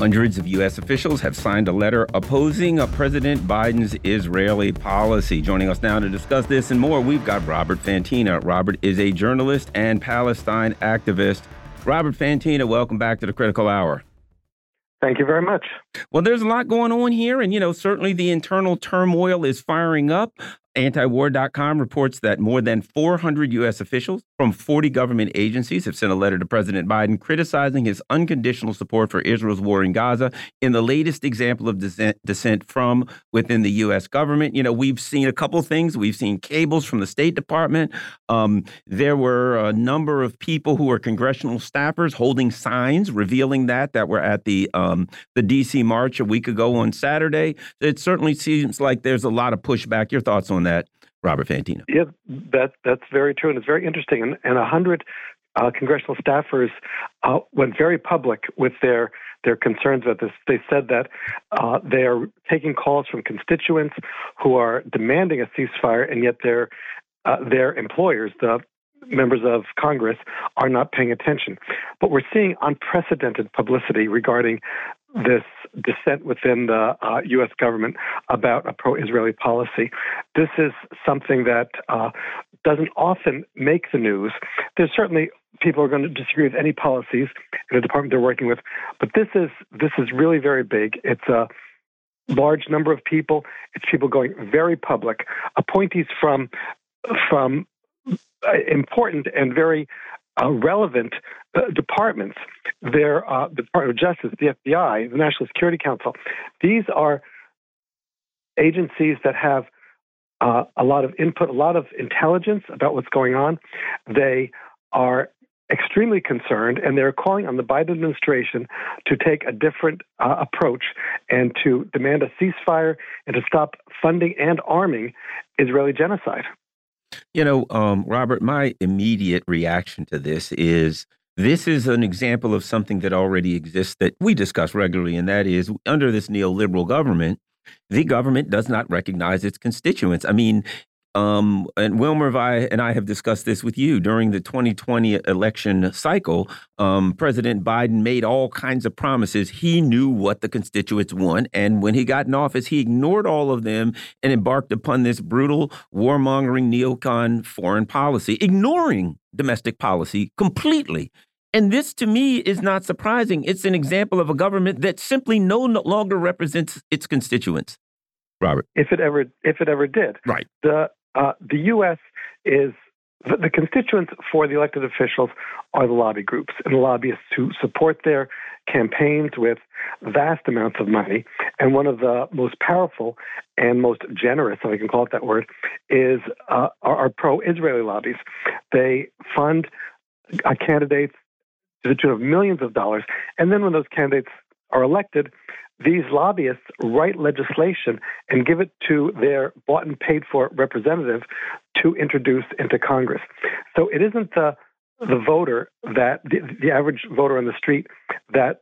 Hundreds of U.S. officials have signed a letter opposing President Biden's Israeli policy. Joining us now to discuss this and more, we've got Robert Fantina. Robert is a journalist and Palestine activist. Robert Fantina, welcome back to the Critical Hour. Thank you very much. Well, there's a lot going on here, and you know, certainly the internal turmoil is firing up. Antiwar.com reports that more than 400 U.S. officials from 40 government agencies have sent a letter to President Biden criticizing his unconditional support for Israel's war in Gaza in the latest example of dissent from within the U.S. government. You know, we've seen a couple things. We've seen cables from the State Department. Um, there were a number of people who were congressional staffers holding signs revealing that that were at the um, the D.C. march a week ago on Saturday. It certainly seems like there's a lot of pushback. Your thoughts on that, Robert Fantina. Yeah, that that's very true, and it's very interesting. And, and a hundred uh, congressional staffers uh, went very public with their their concerns about this. They said that uh, they are taking calls from constituents who are demanding a ceasefire, and yet their uh, their employers, the members of Congress, are not paying attention. But we're seeing unprecedented publicity regarding this dissent within the uh, U.S. government about a pro Israeli policy. This is something that uh, doesn't often make the news. There's certainly people are going to disagree with any policies in the department they're working with, but this is this is really very big. It's a large number of people. It's people going very public. Appointees from from uh, important and very uh, relevant uh, departments. They're uh, the Department of Justice, the FBI, the National Security Council. These are agencies that have uh, a lot of input, a lot of intelligence about what's going on. They are extremely concerned, and they're calling on the Biden administration to take a different uh, approach and to demand a ceasefire and to stop funding and arming Israeli genocide. You know, um, Robert, my immediate reaction to this is this is an example of something that already exists that we discuss regularly, and that is under this neoliberal government, the government does not recognize its constituents. I mean, um, and Wilmer I, and I have discussed this with you during the 2020 election cycle. Um, President Biden made all kinds of promises. He knew what the constituents want. And when he got in office, he ignored all of them and embarked upon this brutal, warmongering neocon foreign policy, ignoring domestic policy completely. And this to me is not surprising. It's an example of a government that simply no longer represents its constituents. Robert. If it ever if it ever did. Right. The uh, the U.S. is the, the, constituents for the elected officials are the lobby groups and the lobbyists who support their campaigns with vast amounts of money. And one of the most powerful and most generous, if I can call it that word, is uh, are, pro-Israeli lobbies. They fund uh, candidates to the tune of millions of dollars, and then when those candidates are elected, these lobbyists write legislation and give it to their bought and paid for representative to introduce into Congress. So it isn't the the voter that the, the average voter on the street that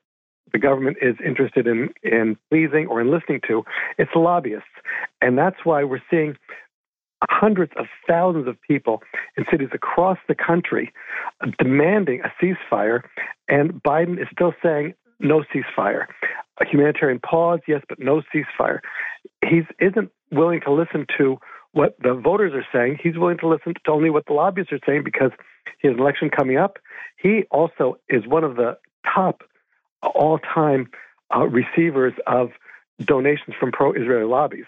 the government is interested in in pleasing or in listening to. It's lobbyists, and that's why we're seeing hundreds of thousands of people in cities across the country demanding a ceasefire, and Biden is still saying no ceasefire. A humanitarian pause, yes, but no ceasefire. He isn't willing to listen to what the voters are saying. He's willing to listen to only what the lobbyists are saying because he has an election coming up. He also is one of the top all time uh, receivers of donations from pro Israeli lobbies.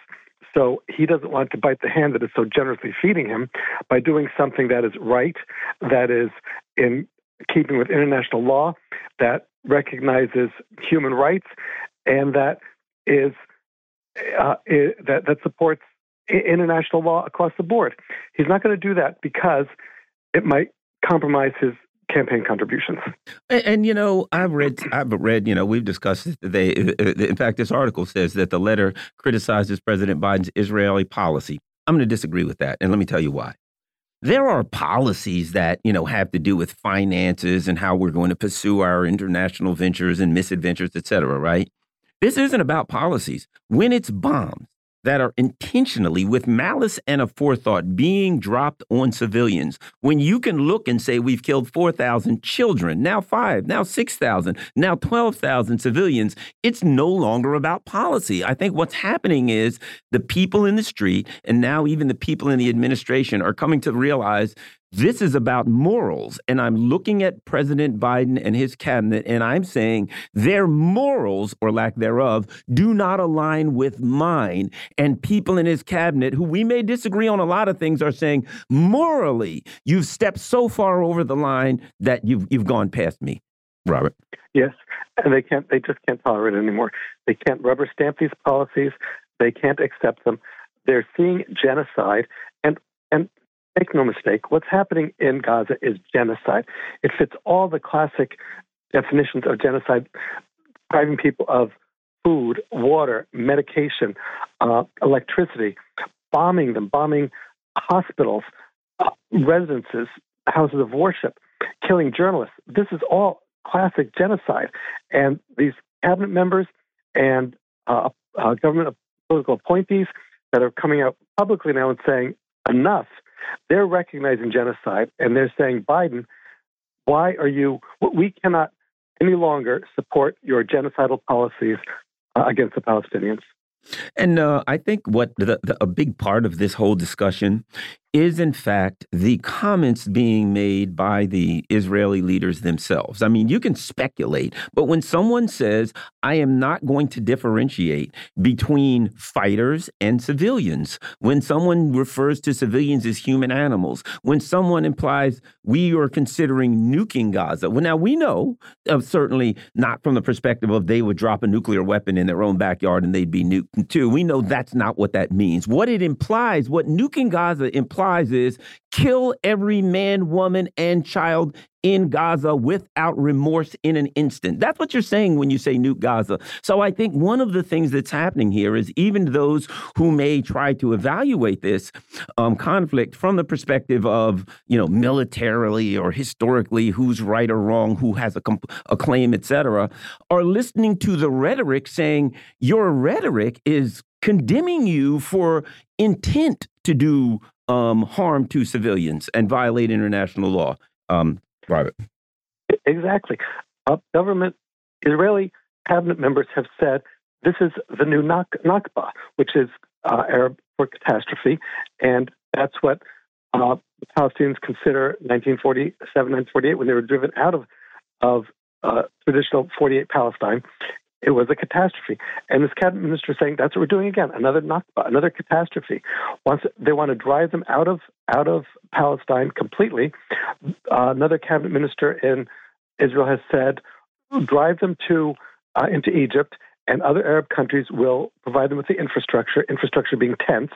So he doesn't want to bite the hand that is so generously feeding him by doing something that is right, that is in keeping with international law, that recognizes human rights, and that is, uh, that that supports international law across the board. He's not going to do that because it might compromise his campaign contributions. And, and, you know, I've read, I've read, you know, we've discussed they. In fact, this article says that the letter criticizes President Biden's Israeli policy. I'm going to disagree with that, and let me tell you why. There are policies that you know have to do with finances and how we're going to pursue our international ventures and misadventures, et cetera. Right? This isn't about policies. When it's bombs, that are intentionally, with malice and a forethought, being dropped on civilians. When you can look and say, we've killed 4,000 children, now five, now 6,000, now 12,000 civilians, it's no longer about policy. I think what's happening is the people in the street, and now even the people in the administration, are coming to realize this is about morals. And I'm looking at President Biden and his cabinet, and I'm saying their morals, or lack thereof, do not align with mine. And people in his cabinet, who we may disagree on a lot of things, are saying, morally, you've stepped so far over the line that you've, you've gone past me. Robert. Yes, and they can't. They just can't tolerate it anymore. They can't rubber stamp these policies. They can't accept them. They're seeing genocide, Make no mistake, what's happening in Gaza is genocide. It fits all the classic definitions of genocide, depriving people of food, water, medication, uh, electricity, bombing them, bombing hospitals, uh, residences, houses of worship, killing journalists. This is all classic genocide. And these cabinet members and uh, uh, government political appointees that are coming out publicly now and saying enough they're recognizing genocide and they're saying, Biden, why are you, we cannot any longer support your genocidal policies uh, against the Palestinians. And uh, I think what the, the, a big part of this whole discussion is in fact the comments being made by the Israeli leaders themselves. I mean, you can speculate, but when someone says, I am not going to differentiate between fighters and civilians, when someone refers to civilians as human animals, when someone implies we are considering nuking Gaza, well, now we know, uh, certainly not from the perspective of they would drop a nuclear weapon in their own backyard and they'd be nuked too. We know that's not what that means. What it implies, what nuking Gaza implies, is kill every man, woman, and child in Gaza without remorse in an instant. That's what you're saying when you say nuke Gaza. So I think one of the things that's happening here is even those who may try to evaluate this um, conflict from the perspective of, you know, militarily or historically, who's right or wrong, who has a, a claim, etc., are listening to the rhetoric saying your rhetoric is condemning you for intent to do um, harm to civilians and violate international law. Um, Robert. Exactly. Uh, government, Israeli cabinet members have said this is the new Nakba, which is uh, Arab for catastrophe, and that's what uh, the Palestinians consider 1947, 1948 when they were driven out of of uh, traditional 48 Palestine it was a catastrophe. And this cabinet minister is saying that's what we're doing again, another Nakba, another catastrophe. Once they want to drive them out of out of Palestine completely, uh, another cabinet minister in Israel has said, drive them to uh, into Egypt, and other Arab countries will provide them with the infrastructure. Infrastructure being tents.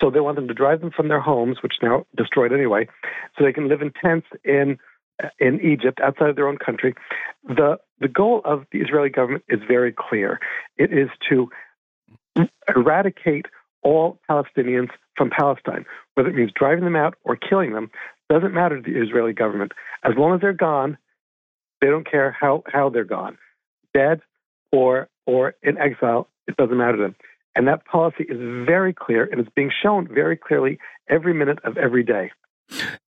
So they want them to drive them from their homes, which now destroyed anyway, so they can live in tents in in Egypt, outside of their own country. The, the goal of the Israeli government is very clear it is to eradicate all Palestinians from Palestine, whether it means driving them out or killing them, doesn't matter to the Israeli government. As long as they're gone, they don't care how, how they're gone, dead or or in exile, it doesn't matter to them. And that policy is very clear and it's being shown very clearly every minute of every day.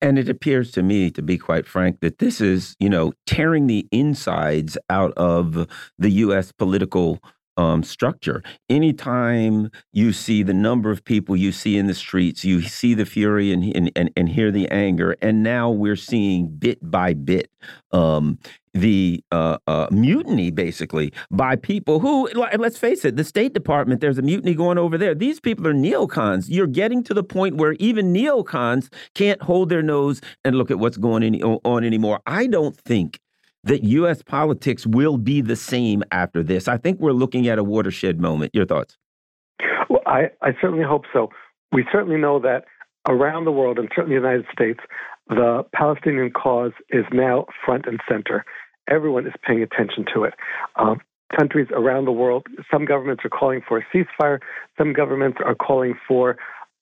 And it appears to me, to be quite frank, that this is, you know, tearing the insides out of the U.S. political um, structure. Anytime you see the number of people you see in the streets, you see the fury and, and, and, and hear the anger. And now we're seeing bit by bit um, the uh, uh, mutiny, basically, by people who, let's face it, the State Department, there's a mutiny going over there. These people are neocons. You're getting to the point where even neocons can't hold their nose and look at what's going on anymore. I don't think that U.S. politics will be the same after this. I think we're looking at a watershed moment. Your thoughts? Well, I, I certainly hope so. We certainly know that around the world, and certainly the United States, the Palestinian cause is now front and center. Everyone is paying attention to it. Uh, countries around the world, some governments are calling for a ceasefire, some governments are calling for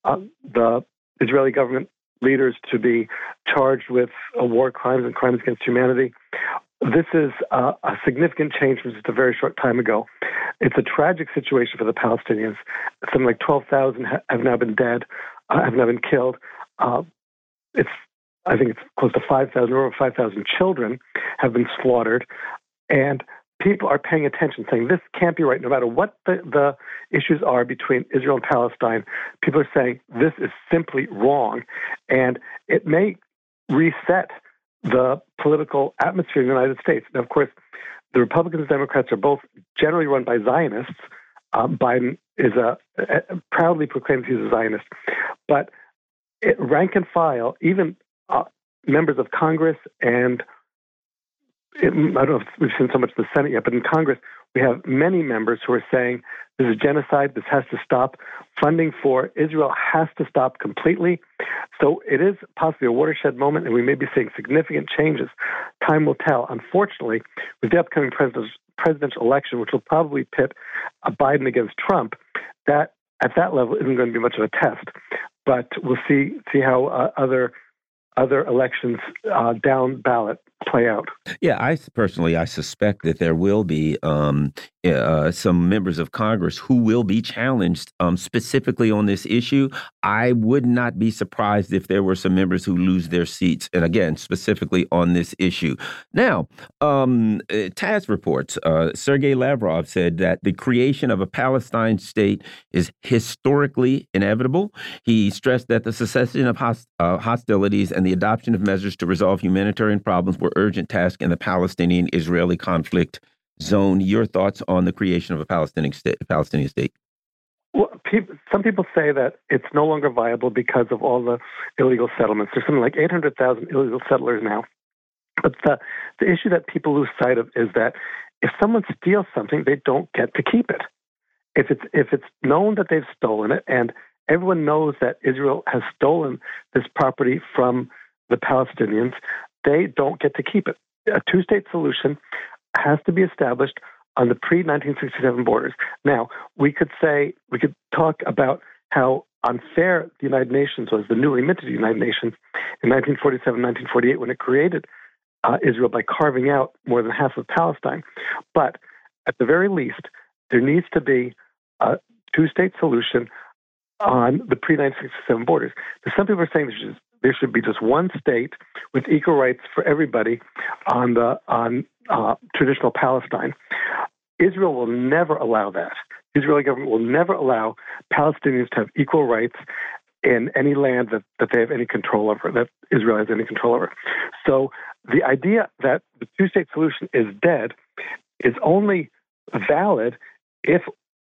uh, the Israeli government leaders to be charged with uh, war crimes and crimes against humanity. This is uh, a significant change from just a very short time ago. It's a tragic situation for the Palestinians. Something like 12,000 have now been dead, uh, have now been killed. Uh, it's, I think it's close to 5,000 or over 5,000 children have been slaughtered. And people are paying attention, saying this can't be right. No matter what the, the issues are between Israel and Palestine, people are saying this is simply wrong. And it may reset the political atmosphere in the United States. Now, of course, the Republicans and Democrats are both generally run by Zionists. Um, Biden is a, a, proudly proclaims he's a Zionist, but it, rank and file, even uh, members of Congress and it, I don't know if we've seen so much in the Senate yet, but in Congress, we have many members who are saying this is genocide, this has to stop. Funding for Israel has to stop completely. So it is possibly a watershed moment, and we may be seeing significant changes. Time will tell. Unfortunately, with the upcoming presidential election, which will probably pit a Biden against Trump, that at that level isn't going to be much of a test. But we'll see see how uh, other other elections uh, down ballot play out. Yeah, I personally I suspect that there will be um, uh, some members of Congress who will be challenged um, specifically on this issue. I would not be surprised if there were some members who lose their seats, and again, specifically on this issue. Now, um, uh, TASS reports uh, Sergei Lavrov said that the creation of a Palestine state is historically inevitable. He stressed that the cessation of host uh, hostilities and the adoption of measures to resolve humanitarian problems were urgent task in the Palestinian Israeli conflict zone. Your thoughts on the creation of a Palestinian state? Palestinian state? Well, some people say that it's no longer viable because of all the illegal settlements. There's something like 800,000 illegal settlers now. But the, the issue that people lose sight of is that if someone steals something, they don't get to keep it. If it's if it's known that they've stolen it, and everyone knows that Israel has stolen this property from the Palestinians, they don't get to keep it. A two-state solution has to be established on the pre 1967 borders. Now, we could say, we could talk about how unfair the United Nations was, the newly minted United Nations in 1947, 1948, when it created uh, Israel by carving out more than half of Palestine. But at the very least, there needs to be a two state solution on the pre 1967 borders. Some people are saying there should, there should be just one state with equal rights for everybody on the on uh, traditional Palestine. Israel will never allow that. The Israeli government will never allow Palestinians to have equal rights in any land that, that they have any control over, that Israel has any control over. So the idea that the two state solution is dead is only valid if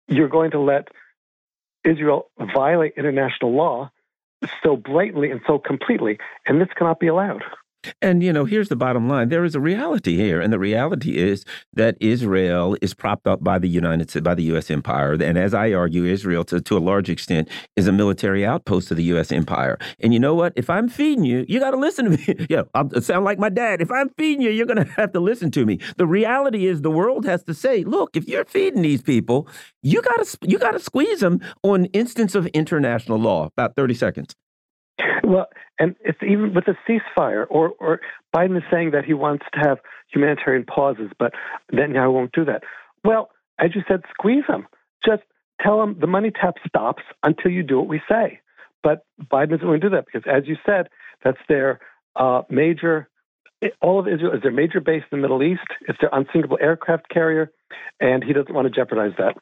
you're going to let Israel violate international law so blatantly and so completely, and this cannot be allowed. And, you know, here's the bottom line. There is a reality here. And the reality is that Israel is propped up by the United States, by the U.S. empire. And as I argue, Israel, to, to a large extent, is a military outpost of the U.S. empire. And you know what? If I'm feeding you, you got to listen to me. yeah, I'll sound like my dad. If I'm feeding you, you're going to have to listen to me. The reality is the world has to say, look, if you're feeding these people, you got to you got to squeeze them on instance of international law. About 30 seconds. Well, and it's even with a ceasefire, or, or Biden is saying that he wants to have humanitarian pauses, but Netanyahu won't do that. Well, as you said, squeeze them. Just tell them the money tap stops until you do what we say. But Biden isn't going to do that because, as you said, that's their uh, major. All of Israel is their major base in the Middle East. It's their unsinkable aircraft carrier, and he doesn't want to jeopardize that.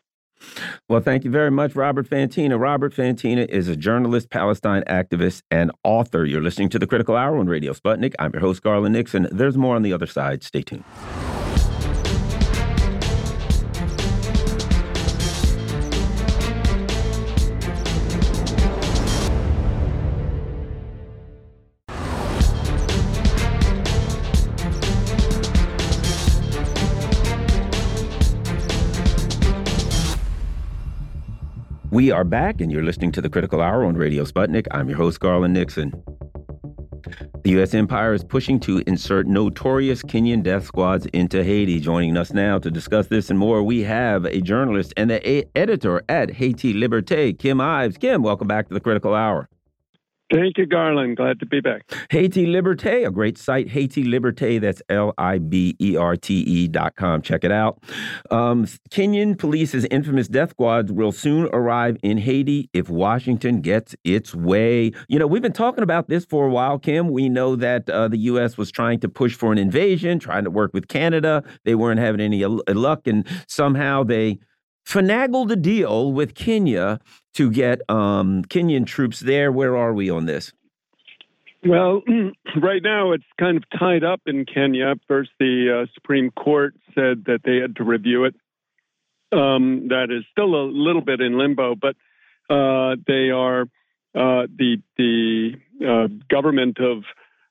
Well, thank you very much, Robert Fantina. Robert Fantina is a journalist, Palestine activist, and author. You're listening to the Critical Hour on Radio Sputnik. I'm your host, Garland Nixon. There's more on the other side. Stay tuned. We are back, and you're listening to the Critical Hour on Radio Sputnik. I'm your host, Garland Nixon. The U.S. empire is pushing to insert notorious Kenyan death squads into Haiti. Joining us now to discuss this and more, we have a journalist and the editor at Haiti Liberté, Kim Ives. Kim, welcome back to the Critical Hour. Thank you, Garland. Glad to be back. Haiti Liberté, a great site. Haiti Liberté, that's L I B E R T E dot com. Check it out. Um, Kenyan police's infamous death squads will soon arrive in Haiti if Washington gets its way. You know, we've been talking about this for a while, Kim. We know that uh, the U.S. was trying to push for an invasion, trying to work with Canada. They weren't having any luck, and somehow they finagled a deal with Kenya to get um, Kenyan troops there. Where are we on this? Well, right now it's kind of tied up in Kenya. First, the uh, Supreme Court said that they had to review it. Um, that is still a little bit in limbo, but uh, they are uh, the the uh, government of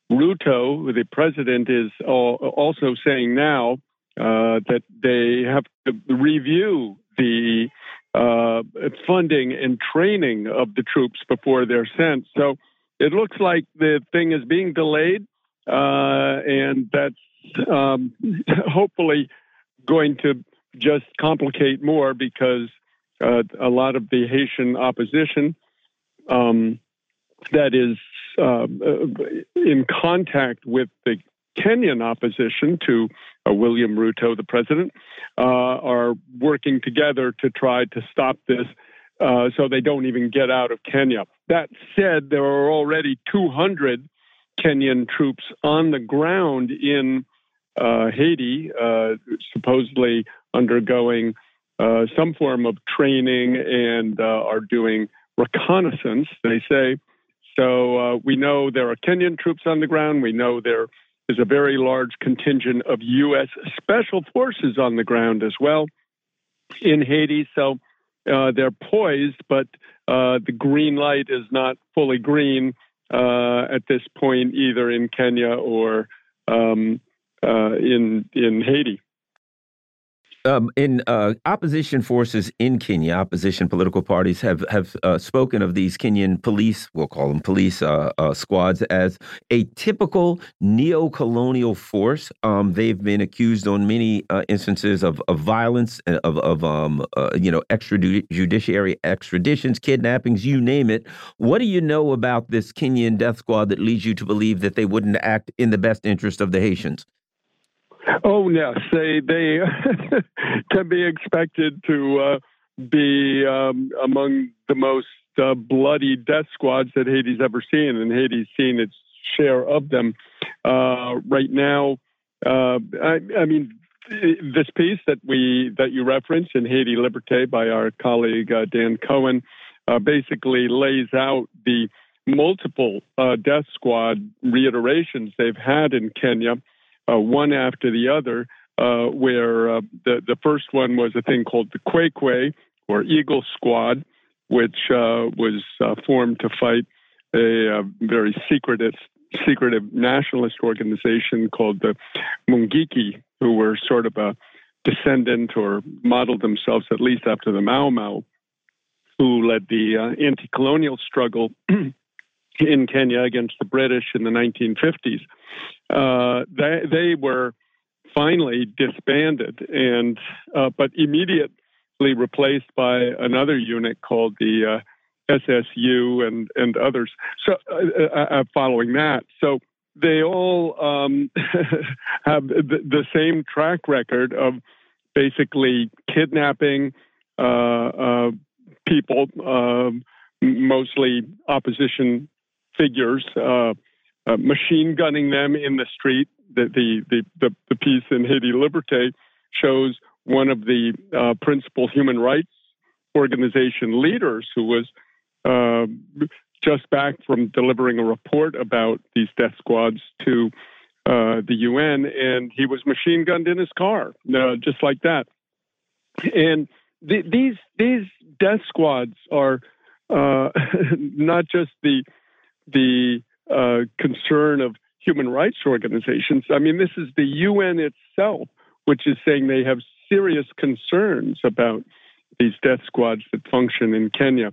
Ruto, the president, is also saying now uh, that they have to review the uh, funding and training of the troops before they're sent. So it looks like the thing is being delayed, uh, and that's um, hopefully going to just complicate more because uh, a lot of the Haitian opposition um, that is uh, in contact with the Kenyan opposition to William Ruto, the president, uh, are working together to try to stop this uh, so they don't even get out of Kenya. That said, there are already 200 Kenyan troops on the ground in uh, Haiti, uh, supposedly undergoing uh, some form of training and are doing reconnaissance, they say. So we know there are Kenyan troops on the ground. We know there there's a very large contingent of U.S. special forces on the ground as well in Haiti. So uh, they're poised, but uh, the green light is not fully green uh, at this point, either in Kenya or um, uh, in in Haiti. Um, in uh, opposition forces in Kenya, opposition political parties have have uh, spoken of these Kenyan police, we'll call them police uh, uh squads, as a typical neo-colonial force. Um, they've been accused on many uh, instances of, of violence, uh, of, of um, you know, extrajudiciary extraditions, kidnappings, you name it. What do you know about this Kenyan death squad that leads you to believe that they wouldn't act in the best interest of the Haitians? Oh yes, they they can be expected to uh, be um, among the most uh, bloody death squads that Haiti's ever seen, and Haiti's seen its share of them. Uh, right now, uh, I, I, mean, this piece that we that you reference in Haiti Liberté by our colleague uh, Dan Cohen uh, basically lays out the multiple death squad reiterations they've had in Kenya uh, one after the other, uh, where uh, the, the first one was a thing called the Kwekwe or Eagle Squad, which uh, was uh, formed to fight a, a very secretive, secretive nationalist organization called the Mungiki, who were sort of a descendant or modeled themselves at least after the Mau Mau, who led the anti colonial struggle in Kenya against the British in the 1950s. Uh, they, they were finally disbanded, and uh, but immediately replaced by another unit called the uh, SSU and and others. So uh, uh, uh, following that, so they all um, have the, the, same track record of basically kidnapping people, mostly opposition figures, uh, uh, machine gunning them in the street. The, the, the, the, the piece in Haiti Liberté shows one of the uh, principal human rights organization leaders who was uh, just back from delivering a report about these death squads to uh, the UN, and he was machine gunned in his car, uh, just like that. And the, these these death squads are not just the the uh, concern of human rights organizations. I mean, this is the UN itself, which is saying they have serious concerns about these death squads that function in Kenya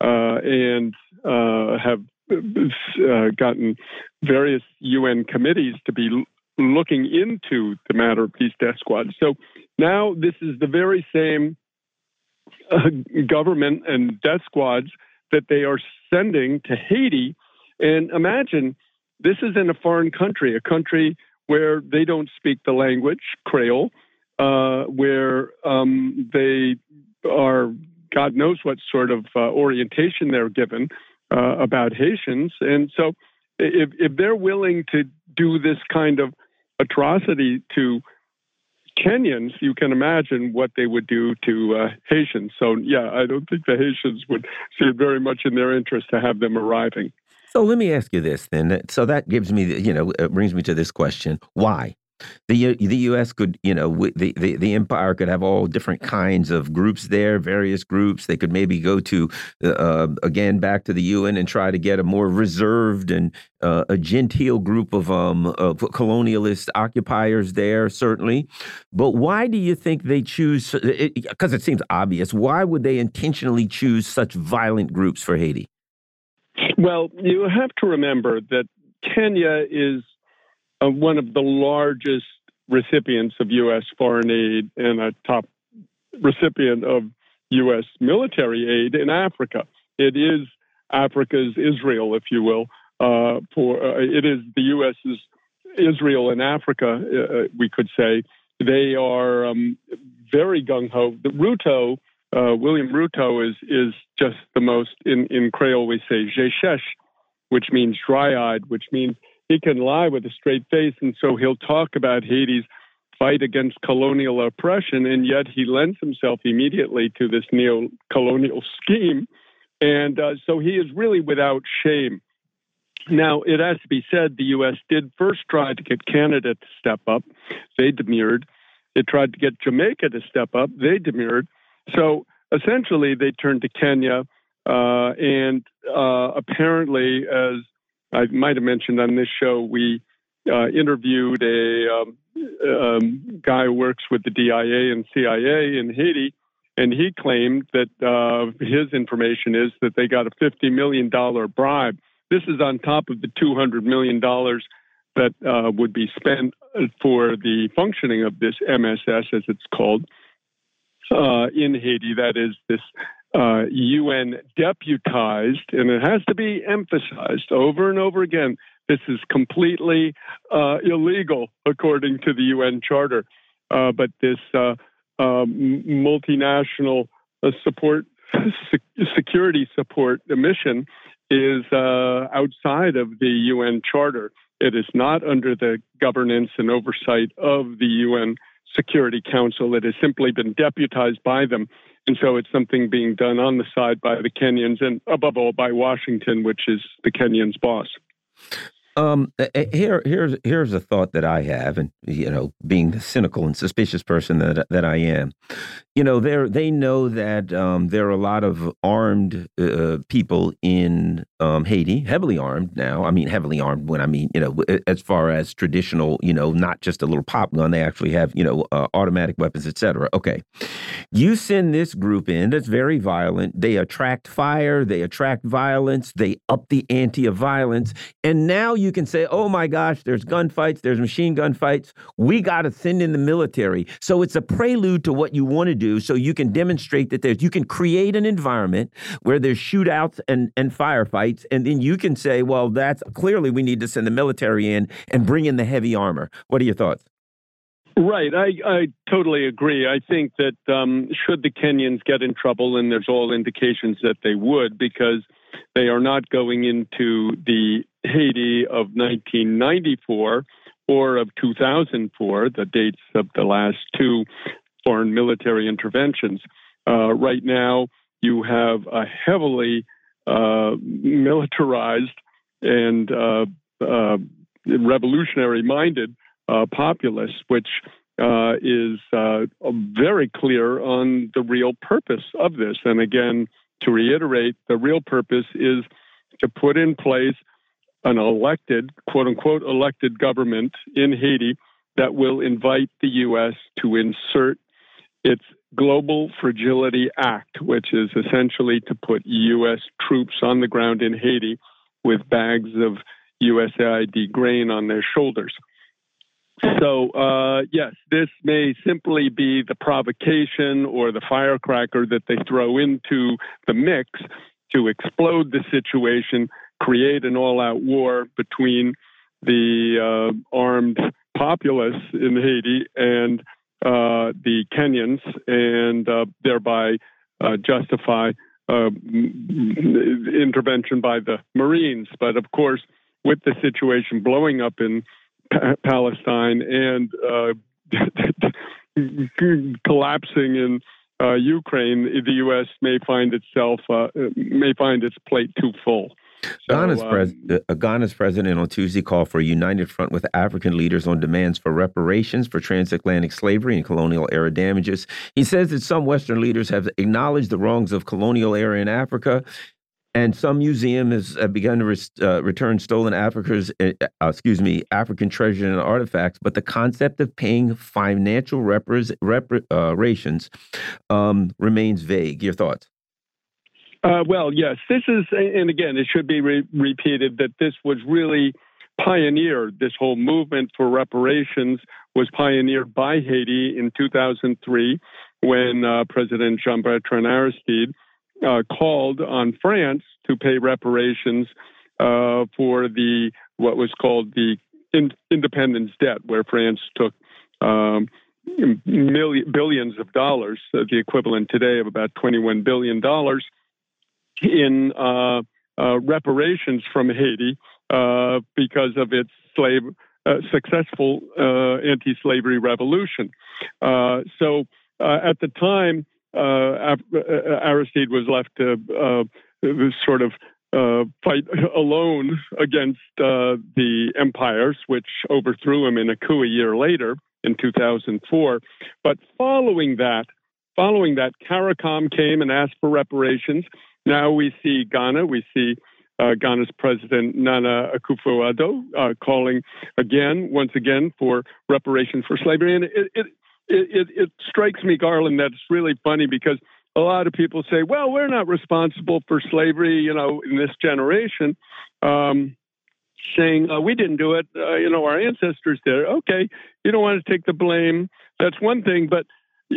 uh, and uh, have uh, gotten various UN committees to be looking into the matter of these death squads. So now this is the very same uh, government and death squads that they are sending to Haiti. And imagine this is in a foreign country, a country where they don't speak the language, Creole, uh, where um, they are, God knows what sort of uh, orientation they're given uh, about Haitians. And so if, if they're willing to do this kind of atrocity to Kenyans, you can imagine what they would do to uh, Haitians. So, yeah, I don't think the Haitians would see it very much in their interest to have them arriving. So let me ask you this then. So that gives me, you know, brings me to this question: Why? The the U.S. could, you know, the, the the empire could have all different kinds of groups there, various groups. They could maybe go to uh, again back to the UN and try to get a more reserved and uh, a genteel group of um of colonialist occupiers there, certainly. But why do you think they choose? Because it, it seems obvious. Why would they intentionally choose such violent groups for Haiti? Well, you have to remember that Kenya is uh, one of the largest recipients of U.S. foreign aid and a top recipient of U.S. military aid in Africa. It is Africa's Israel, if you will. Uh, for uh, it is the U.S.'s Israel in Africa, uh, uh, we could say. They are um, very gung ho. The Ruto, uh, William Ruto, is is just the most in in Creole we say jeshesh, which means dry eyed, which means he can lie with a straight face. And so he'll talk about Haiti's fight against colonial oppression, and yet he lends himself immediately to this neo colonial scheme. And uh, so he is really without shame. Now, it has to be said the U.S. did first try to get Canada to step up. They demurred. It tried to get Jamaica to step up. They demurred. So essentially, they turned to Kenya. Uh, and uh, apparently, as I might have mentioned on this show, we uh, interviewed a um, um, guy who works with the DIA and CIA in Haiti, and he claimed that uh, his information is that they got a $50 million bribe. This is on top of the $200 million that uh, would be spent for the functioning of this MSS, as it's called, uh, in Haiti. That is this uh, UN deputized, and it has to be emphasized over and over again. This is completely uh, illegal according to the UN Charter. Uh, but this uh, um, multinational uh, support, security support mission is outside of the UN Charter. It is not under the governance and oversight of the UN Security Council. It has simply been deputized by them and so it's something being done on the side by the Kenyans and above all by Washington, which is the Kenyans' boss. Um, eh, eh, here, here's here's a thought that I have, and you know, being the cynical and suspicious person that that I am, you know, they they know that um, there are a lot of armed uh, people in um, Haiti, heavily armed now. I mean, heavily armed when I mean, you know, as far as traditional, you know, not just a little pop gun. They actually have, you know, uh, automatic weapons, etc. Okay, you send this group in that's very violent. They attract fire. They attract violence. They up the ante of violence, and now you can say, oh my gosh, there's gunfights, there's machine gun fights. We got to send in the military. So it's a prelude to what you want to do. So you can demonstrate that there's, you can create an environment where there's shootouts and, and firefights. And then you can say, well, that's clearly we need to send the military in and bring in the heavy armor. What are your thoughts? Right. I, I totally agree. I think that um, should the Kenyans get in trouble, and there's all indications that they would, because they are not going into the Haiti of 1994 or of 2004, the dates of the last two foreign military interventions. Uh, right now, you have a heavily uh, militarized and uh, uh revolutionary minded uh, populace, which uh, is very clear on the real purpose of this. And again, to reiterate, the real purpose is to put in place an elected, quote unquote, elected government in Haiti that will invite the U.S. to insert its Global Fragility Act, which is essentially to put U.S. troops on the ground in Haiti with bags of USAID grain on their shoulders. So, uh, yes, this may simply be the provocation or the firecracker that they throw into the mix to explode the situation, create an all out war between the uh, armed populace in Haiti and uh, the Kenyans, and uh, thereby uh, justify uh, intervention by the Marines. But of course, with the situation blowing up in pa Palestine and uh, collapsing in uh, Ukraine, the U.S. may find itself uh, may find its plate too full. So, Ghana's, um, pres uh, Ghana's president on Tuesday called for a united front with African leaders on demands for reparations for transatlantic slavery and colonial era damages. He says that some Western leaders have acknowledged the wrongs of colonial era in Africa and some museums have begun to uh, return stolen Africa's, uh, uh, excuse me, African treasure and artifacts. But the concept of paying financial reparations um, remains vague. Your thoughts? Uh, well, yes, this is, and again, it should be re repeated that this was really pioneered. This whole movement for reparations was pioneered by Haiti in 2003 when uh, President Jean Bertrand Aristide uh, called on France to pay reparations uh, for the what was called the in, independence debt, where France took um, million, billions of dollars, uh, the equivalent today of about 21 billion dollars, in uh, uh, reparations from Haiti uh, because of its slave successful anti-slavery revolution. so at the time, Aristide was left to uh, sort of uh, fight alone against uh, the empires, which overthrew him in a coup a year later in 2004. But following that, following that, CARICOM came and asked for reparations. Now we see Ghana, we see uh, Ghana's president Nana Akufo-Addo uh, calling again, once again, for reparations for slavery, and it, it, it, it, it strikes me, Garland, that it's really funny because a lot of people say, well, we're not responsible for slavery, you know, in this generation. Um, saying uh, we didn't do it, uh, you know, our ancestors did it. Okay, you don't want to take the blame. That's one thing, but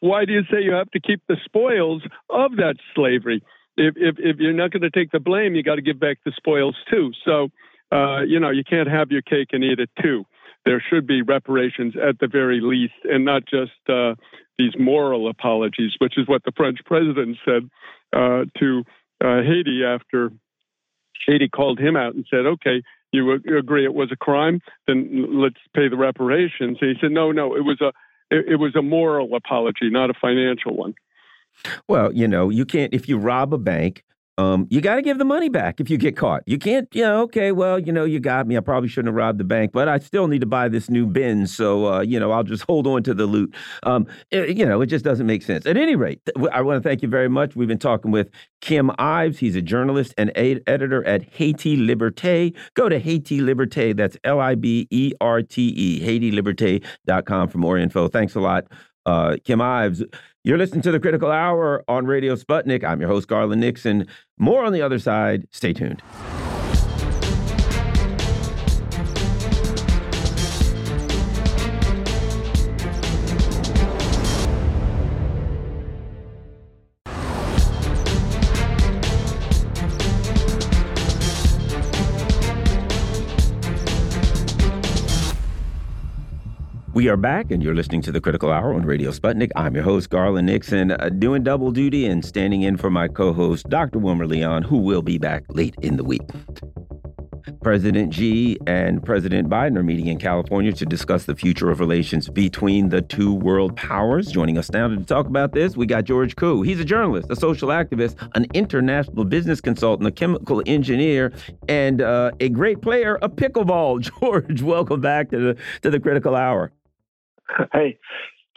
why do you say you have to keep the spoils of that slavery? If if, if you're not going to take the blame, you got to give back the spoils too. So, uh, you know, you can't have your cake and eat it too there should be reparations at the very least, and not just uh, these moral apologies, which is what the French president said uh, to uh, Haiti after Haiti called him out and said, "Okay, you agree it was a crime, then let's pay the reparations." And he said, "No, no, it was a it, it was a moral apology, not a financial one." Well, you know, you can't if you rob a bank um, you got to give the money back if you get caught. You can't, you know, okay, well, you know, you got me. I probably shouldn't have robbed the bank, but I still need to buy this new bin. So, uh, you know, I'll just hold on to the loot. Um, it, you know, it just doesn't make sense. At any rate, I want to thank you very much. We've been talking with Kim Ives. He's a journalist and editor at Haiti Liberté. Go to Haiti Liberté. That's L I B E R T E, HaitiLiberté.com for more info. Thanks a lot, uh, Kim Ives. You're listening to the Critical Hour on Radio Sputnik. I'm your host, Garland Nixon. More on the other side. Stay tuned. We are back, and you're listening to the Critical Hour on Radio Sputnik. I'm your host, Garland Nixon, uh, doing double duty and standing in for my co host, Dr. Wilmer Leon, who will be back late in the week. President Xi and President Biden are meeting in California to discuss the future of relations between the two world powers. Joining us now to talk about this, we got George Koo. He's a journalist, a social activist, an international business consultant, a chemical engineer, and uh, a great player of pickleball. George, welcome back to the to the Critical Hour. Hey,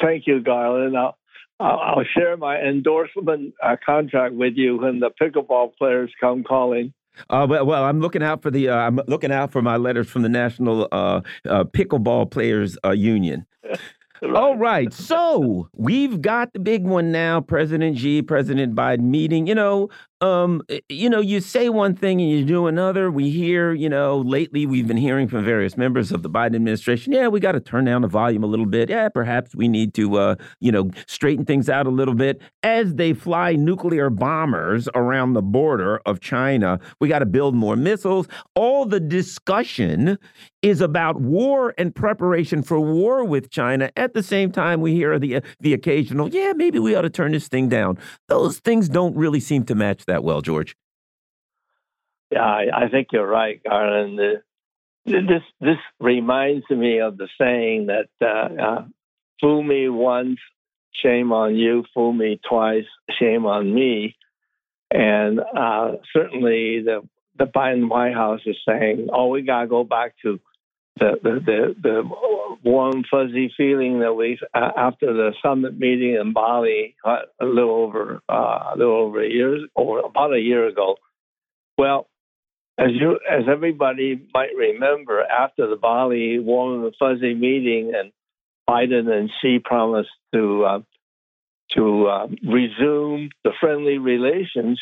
thank you, Garland. I'll, I'll share my endorsement uh, contract with you when the pickleball players come calling. Uh, well, well, I'm looking out for the. Uh, I'm looking out for my letters from the National uh, uh Pickleball Players uh, Union. right. All right. So we've got the big one now. President Xi, President Biden meeting. You know, um, eh, you know, you say one thing and you do another. We hear, you know, lately we've been hearing from various members of the Biden administration. Yeah, we got to turn down the volume a little bit. Yeah, perhaps we need to, uh, you know, straighten things out a little bit as they fly nuclear bombers around the border of China. We got to build more missiles. All the discussion is about war and preparation for war with China. At the same time, we hear the the occasional, yeah, maybe we ought to turn this thing down. Those things don't really seem to match that well, George. Yeah, I, I think you're right, Garland. This this reminds me of the saying that uh, uh, "Fool me once, shame on you; fool me twice, shame on me." And uh, certainly, the the Biden White House is saying, "Oh, we gotta go back to the the the, warm fuzzy feeling that we uh, after the summit meeting in Bali uh, a little over uh, a little over a year or about a year ago. Well, as you as everybody might remember, after the Bali warm and fuzzy meeting, and Biden and Xi promised to uh, to uh, resume the friendly relations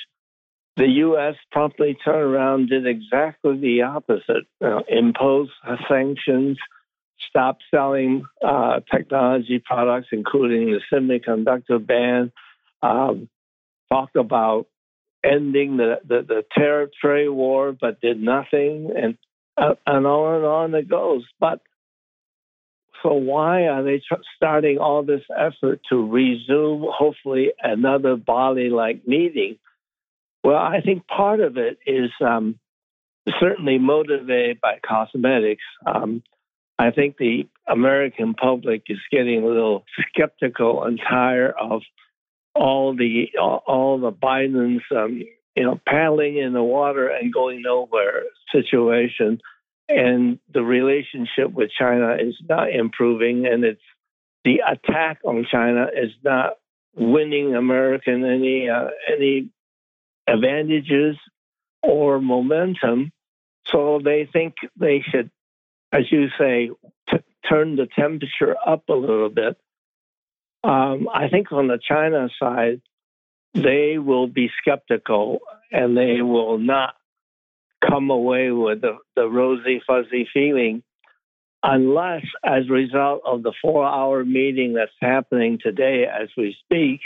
the U.S. promptly turned around, did exactly the opposite, uh, imposed sanctions, stopped selling uh, technology products, including the semiconductor ban, um, talked about ending the, the, the tariff trade war, but did nothing, and, uh, and on and on it goes. But so why are they tr- starting all this effort to resume, hopefully, another Bali-like meeting? Well, I think part of it is um, certainly motivated by cosmetics. Um, I think the American public is getting a little skeptical and tired of all the all, the Biden's um, you know paddling in the water and going nowhere situation, and the relationship with China is not improving, and it's the attack on China is not winning American any uh, any advantages or momentum. So they think they should, as you say, t- turn the temperature up a little bit. Um, I think on the China side, they will be skeptical and they will not come away with the, the rosy, fuzzy feeling unless, as a result of the four hour meeting that's happening today as we speak,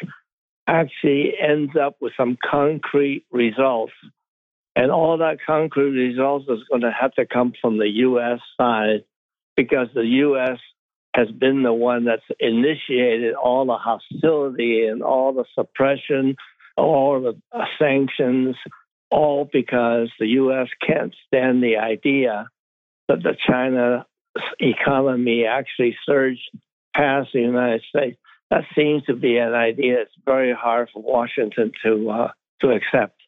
actually ends up with some concrete results. And all that concrete results is going to have to come from the U.S. side because the U.S. has been the one that's initiated all the hostility and all the suppression, all the sanctions, all because the U.S. can't stand the idea that the China economy actually surged past the United States that seems to be an idea it's very hard for Washington to uh, to accept.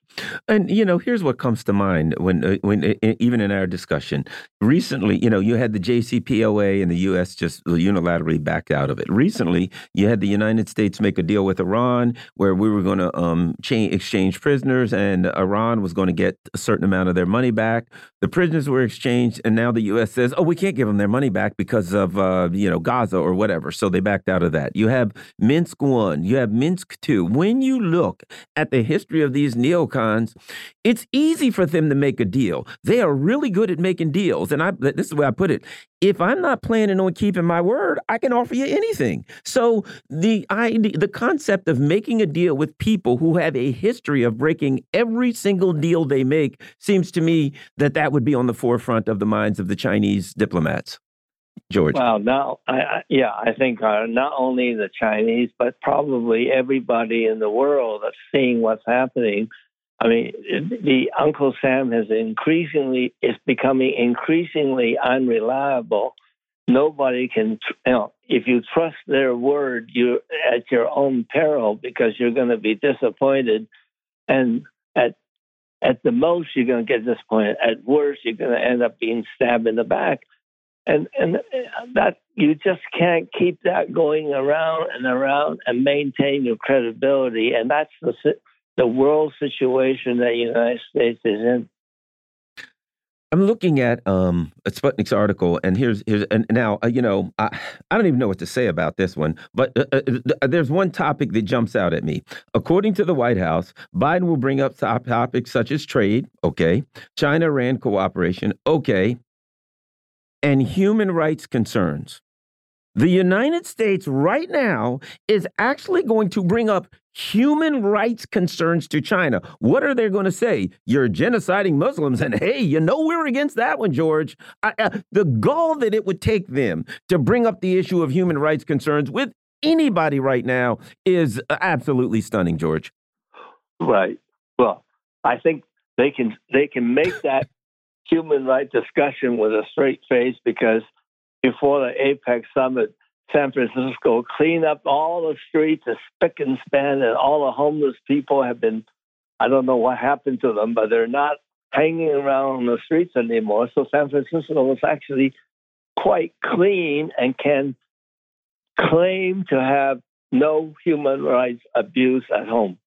And you know, here's what comes to mind when uh, when uh, even in our discussion recently, you know, you had the JCPOA and the U.S. just unilaterally back out of it. Recently, you had the United States make a deal with Iran where we were going to um, exchange prisoners, and Iran was going to get a certain amount of their money back. The prisoners were exchanged, and now the U.S. says, "Oh, we can't give them their money back because of uh, you know Gaza or whatever." So they backed out of that. You have Minsk one, you have Minsk two. When you look at the history of these neocons it's easy for them to make a deal. They are really good at making deals. And I this is the way I put it. If I'm not planning on keeping my word, I can offer you anything. So the idea, the concept of making a deal with people who have a history of breaking every single deal they make seems to me that that would be on the forefront of the minds of the Chinese diplomats. George. Well, now, I, I, yeah, I think uh, not only the Chinese, but probably everybody in the world that's seeing what's happening I mean, the Uncle Sam has increasingly is becoming increasingly unreliable. Nobody can, you know, if you trust their word, you're at your own peril because you're going to be disappointed, and at at the most you're going to get disappointed. At worst, you're going to end up being stabbed in the back, and and uh, that you just can't keep that going around and around and maintain your credibility, and that's the the world situation that the United States is in. I'm looking at um, a Sputnik's article, and here's here's and now uh, you know I, I don't even know what to say about this one, but uh, uh, uh, there's one topic that jumps out at me. According to the White House, Biden will bring up top topics such as trade, okay, China-Iran cooperation, okay, and human rights concerns. The United States right now is actually going to bring up human rights concerns to China. What are they going to say? You're genociding Muslims. And hey, you know, we're against that one, George. I, uh, the gall that it would take them to bring up the issue of human rights concerns with anybody right now is absolutely stunning, George. Right. Well, I think they can they can make that human rights discussion with a straight face because before the APEC summit, San Francisco clean up all the streets, a spick and span, and all the homeless people have been. I don't know what happened to them, but they're not hanging around on the streets anymore. So San Francisco is actually quite clean and can claim to have no human rights abuse at home.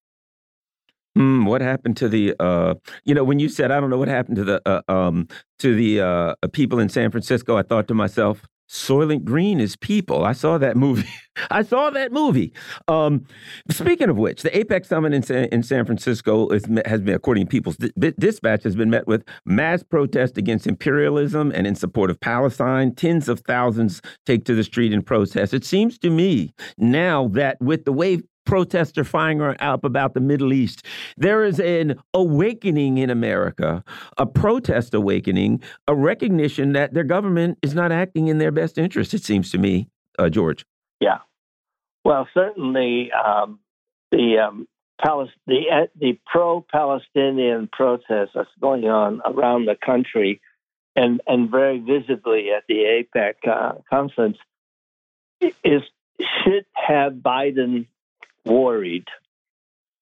Mm, what happened to the uh, you know when you said I don't know what happened to the uh, um, to the uh, people in San Francisco I thought to myself Soylent Green is people. I saw that movie. I saw that movie. Um, speaking of which, the APEC summit in San, in San Francisco is, has been, according to People's Dispatch, has been met with mass protest against imperialism and in support of Palestine. Tens of thousands take to the street in protest. It seems to me now that with the way protests are firing up about the Middle East. There is an awakening in America, a protest awakening, a recognition that their government is not acting in their best interest, it seems to me, uh, George. Yeah. Well, certainly um, the, um, the, uh, the pro Palestinian protests that's going on around the country and, and very visibly at the APEC uh, conference is should have Biden worried,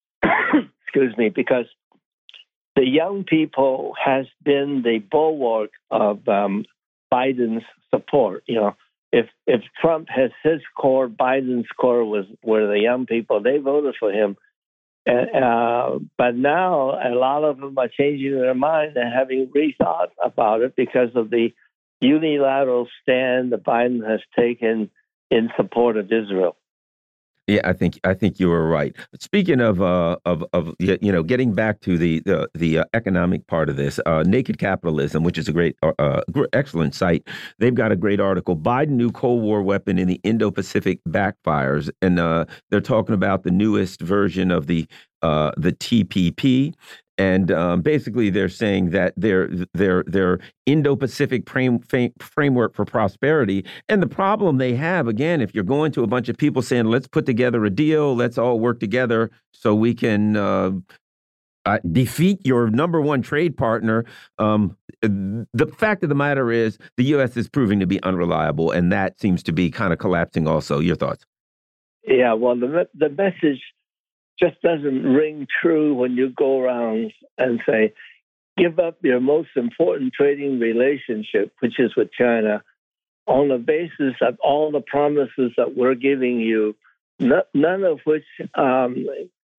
excuse me, because the young people has been the bulwark of um, Biden's support. You know, if if Trump has his core, Biden's core was were the young people. They voted for him. Uh, but now a lot of them are changing their mind and having rethought about it because of the unilateral stand that Biden has taken in support of Israel. Yeah, I think I think you were right. But speaking of uh, of of you know getting back to the the, the uh, economic part of this, uh, Naked Capitalism, which is a great uh, uh excellent site, they've got a great article. Biden new Cold War weapon in the Indo-Pacific backfires, and uh, they're talking about the newest version of the uh, the TPP, and um, basically they're saying that their their their Indo-Pacific frame, framework for prosperity. And the problem they have, again, if you're going to a bunch of people saying, "Let's put together a deal, let's all work together so we can." Uh, uh, defeat your number one trade partner. Um, the fact of the matter is, the U.S. is proving to be unreliable, and that seems to be kind of collapsing. Also, your thoughts? Yeah, well, the the message just doesn't ring true when you go around and say, give up your most important trading relationship, which is with China, on the basis of all the promises that we're giving you, none of which um,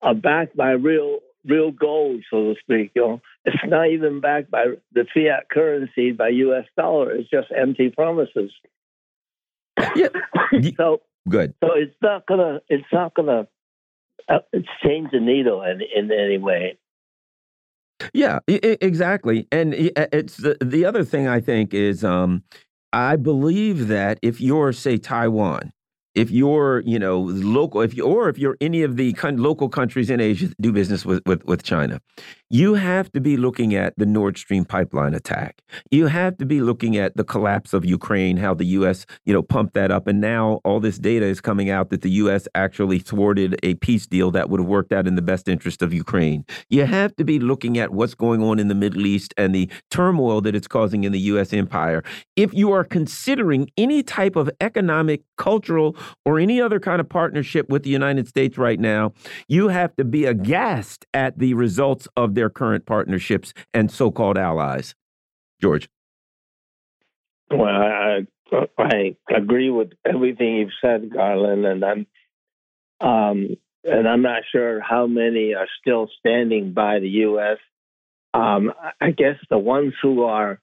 are backed by real real gold, so to speak. You know, it's not even backed by the fiat currency, by U.S. dollar. It's just empty promises. Yeah. so good. So it's not gonna. It's not gonna change the needle in, in any way. Yeah, exactly. And it's the, the other thing I think is um, I believe that if you're, say, Taiwan, if you're, you know, local, if you or if you're any of the local countries in Asia that do business with, with with China, you have to be looking at the Nord Stream pipeline attack. You have to be looking at the collapse of Ukraine, how the U.S. you know pumped that up, and now all this data is coming out that the U.S. actually thwarted a peace deal that would have worked out in the best interest of Ukraine. You have to be looking at what's going on in the Middle East and the turmoil that it's causing in the U.S. empire. If you are considering any type of economic, cultural, or any other kind of partnership with the United States right now, you have to be aghast at the results of their current partnerships and so-called allies. George. Well, I, I agree with everything you've said, Garland, and I'm um, and I'm not sure how many are still standing by the U.S. Um, I guess the ones who are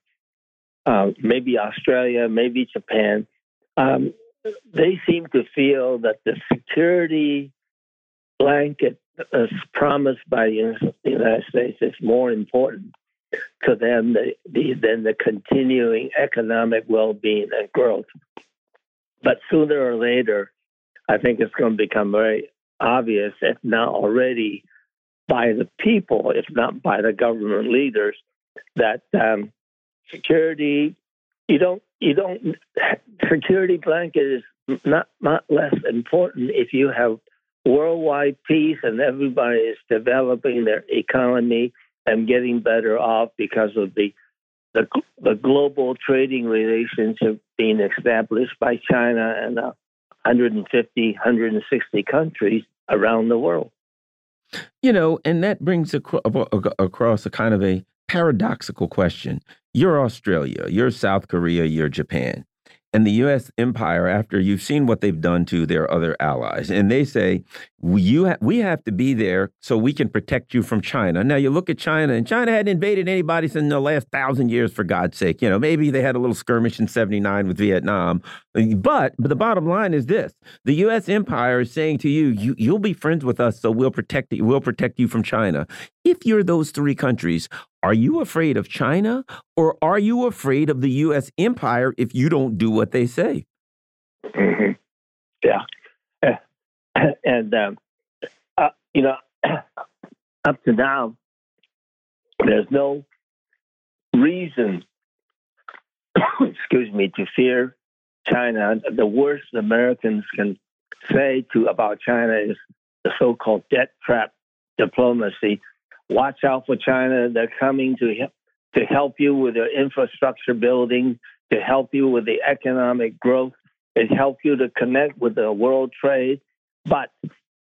uh, maybe Australia, maybe Japan, um, they seem to feel that the security blanket as promised by the United States is more important to them than the, continuing economic well-being and growth. But sooner or later, I think it's going to become very obvious, if not already by the people, if not by the government leaders, that um, security you don't you don't security blanket is not not less important if you have worldwide peace and everybody is developing their economy and getting better off because of the the, the global trading relationship being established by China and uh, 150, 160 countries around the world. You know, and that brings across a kind of a paradoxical question. You're Australia, you're South Korea, you're Japan and the U.S. empire after you've seen what they've done to their other allies, and they say you ha we have to be there so we can protect you from China. Now you look at China, and China hadn't invaded anybody since the last thousand years, for God's sake. You know, maybe they had a little skirmish in '79 with Vietnam, but but the bottom line is this: the U.S. empire is saying to you, you you'll be friends with us, so we'll protect. We'll protect you from China. If you're those three countries, are you afraid of China or are you afraid of the U.S. empire if you don't do what they say? Mm -hmm. Yeah. And, um, uh, you know, up to now, there's no reason, excuse me, to fear China. The worst Americans can say to about China is the so-called debt trap diplomacy watch out for China. They're coming to to help you with your infrastructure building, to help you with the economic growth, to help you to connect with the world trade. But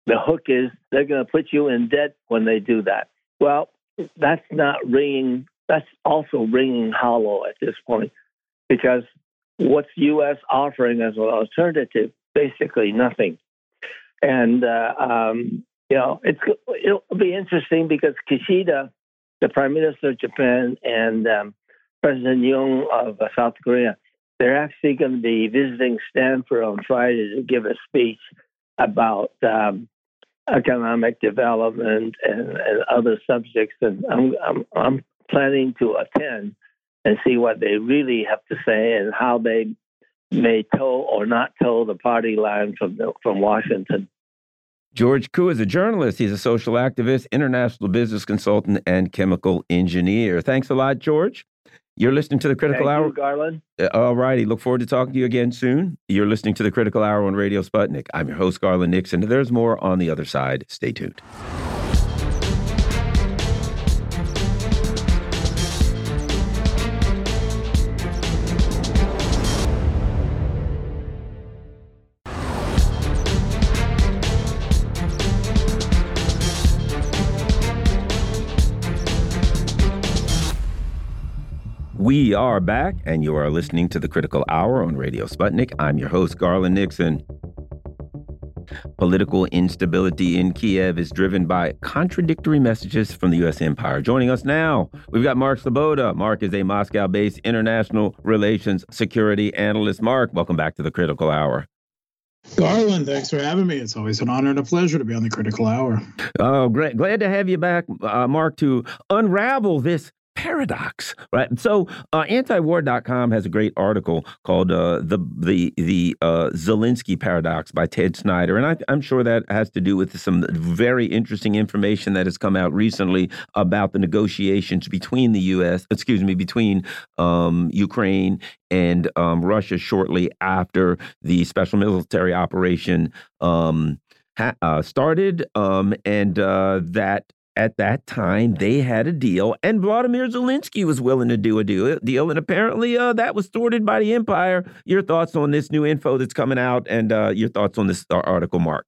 the hook is they're going to put you in debt when they do that. Well, that's not ringing. That's also ringing hollow at this point, because what's U.S. offering as an alternative? Basically nothing. And uh, um, you know, it's it'll be interesting because Kishida, the Prime Minister of Japan, and um, President Yoon of uh, South Korea, they're actually going to be visiting Stanford on Friday to give a speech about um, economic development and, and, other subjects. And I'm, I'm, I'm planning to attend and see what they really have to say and how they may toe or not toe the party line from the, from Washington. George Koo is a journalist. He's a social activist, international business consultant, and chemical engineer. Thanks a lot, George. You're listening to the Critical Thank Hour. You, Garland. Uh, all righty. Look forward to talking to you again soon. You're listening to the Critical Hour on Radio Sputnik. I'm your host, Garland Nixon. There's more on the other side. Stay tuned. We are back, and you are listening to the Critical Hour on Radio Sputnik. I'm your host, Garland Nixon. Political instability in Kiev is driven by contradictory messages from the U.S. empire. Joining us now, we've got Mark Sleboda. Mark is a Moscow based international relations security analyst. Mark, welcome back to the Critical Hour. Garland, thanks for having me. It's always an honor and a pleasure to be on the Critical Hour. Oh, great. Glad to have you back, uh, Mark, to unravel this paradox, right? So, uh, antiwar.com has a great article called uh, the the the uh, Zelensky paradox by Ted Snyder, and I, am sure that has to do with some very interesting information that has come out recently about the negotiations between the U.S. excuse me between um, Ukraine and um, Russia shortly after the special military operation. Um, uh, started, um, and uh, that at that time they had a deal, and Vladimir Zelensky was willing to do a deal, and apparently uh, that was thwarted by the empire. Your thoughts on this new info that's coming out, and uh, your thoughts on this article, Mark?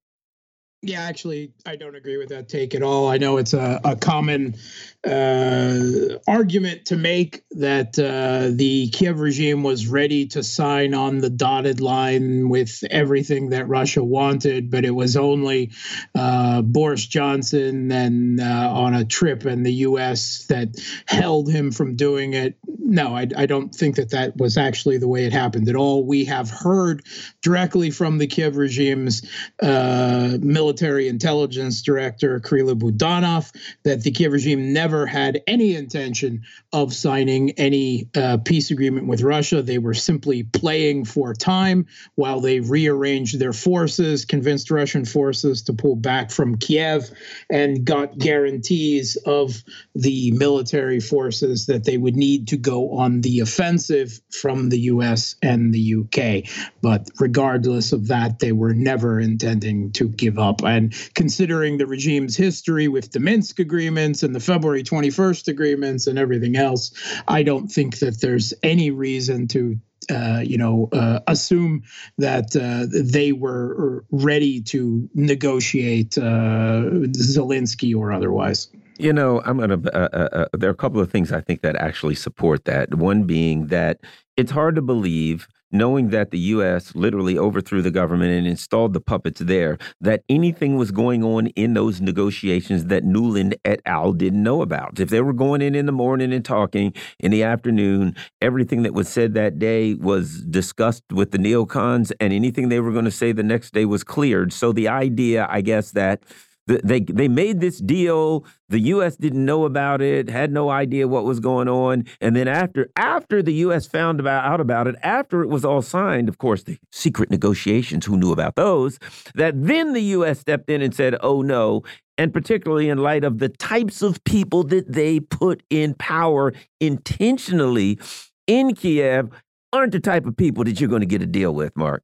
Yeah, actually, I don't agree with that take at all. I know it's a, a common uh, argument to make that uh, the Kiev regime was ready to sign on the dotted line with everything that Russia wanted, but it was only uh, Boris Johnson and uh, on a trip in the U.S. that held him from doing it no, I, I, don't think that that was actually the way it happened at all. We have heard directly from the Kiev regime's uh, military intelligence director, Kirilo Budanov, that the Kiev regime never had any intention of signing any uh, peace agreement with Russia. They were simply playing for time while they rearranged their forces, convinced Russian forces to pull back from Kiev, and got guarantees of the military forces that they would need to go on the offensive from the US and the UK. But regardless of that, they were never intending to give up. And considering the regime's history with the Minsk agreements and the February 21st agreements and everything else, I don't think that there's any reason to uh, you know, uh, assume that uh, they were ready to negotiate uh, Zelensky or otherwise. You know, I'm going to, uh, uh, there are a couple of things I think that actually support that. One being that it's hard to believe, knowing that the U.S. literally overthrew the government and installed the puppets there, that anything was going on in those negotiations that Nuland et al. didn't know about. If they were going in in the morning and talking in the afternoon, everything that was said that day was discussed with the neocons, and anything they were going to say the next day was cleared. So the idea, I guess, that they they made this deal. The U.S. didn't know about it, had no idea what was going on, and then after after the U.S. found about, out about it, after it was all signed, of course, the secret negotiations. Who knew about those? That then the U.S. stepped in and said, "Oh no." And particularly in light of the types of people that they put in power intentionally in Kiev, aren't the type of people that you're going to get a deal with, Mark.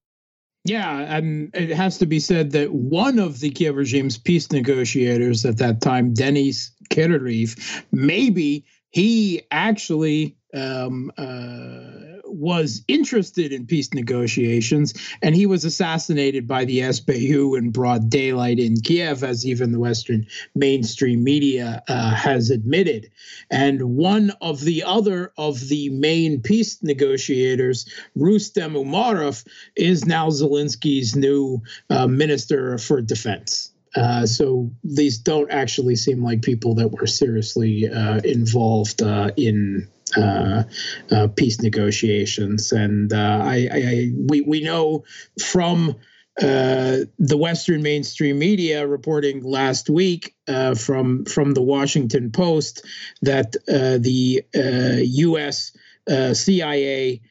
Yeah, and it has to be said that one of the Kiev regime's peace negotiators at that time, Denis Kireev, maybe he actually um, uh, was interested in peace negotiations, and he was assassinated by the SBU in broad daylight in Kiev, as even the Western mainstream media uh, has admitted. And one of the other of the main peace negotiators, Rustem Umerov, is now Zelensky's new uh, minister for defense. Uh, so these don't actually seem like people that were seriously uh, involved uh, in uh, uh, peace negotiations. And uh, I, I, we we know from uh, the Western mainstream media reporting last week uh, from from the Washington Post that the U.S. CIA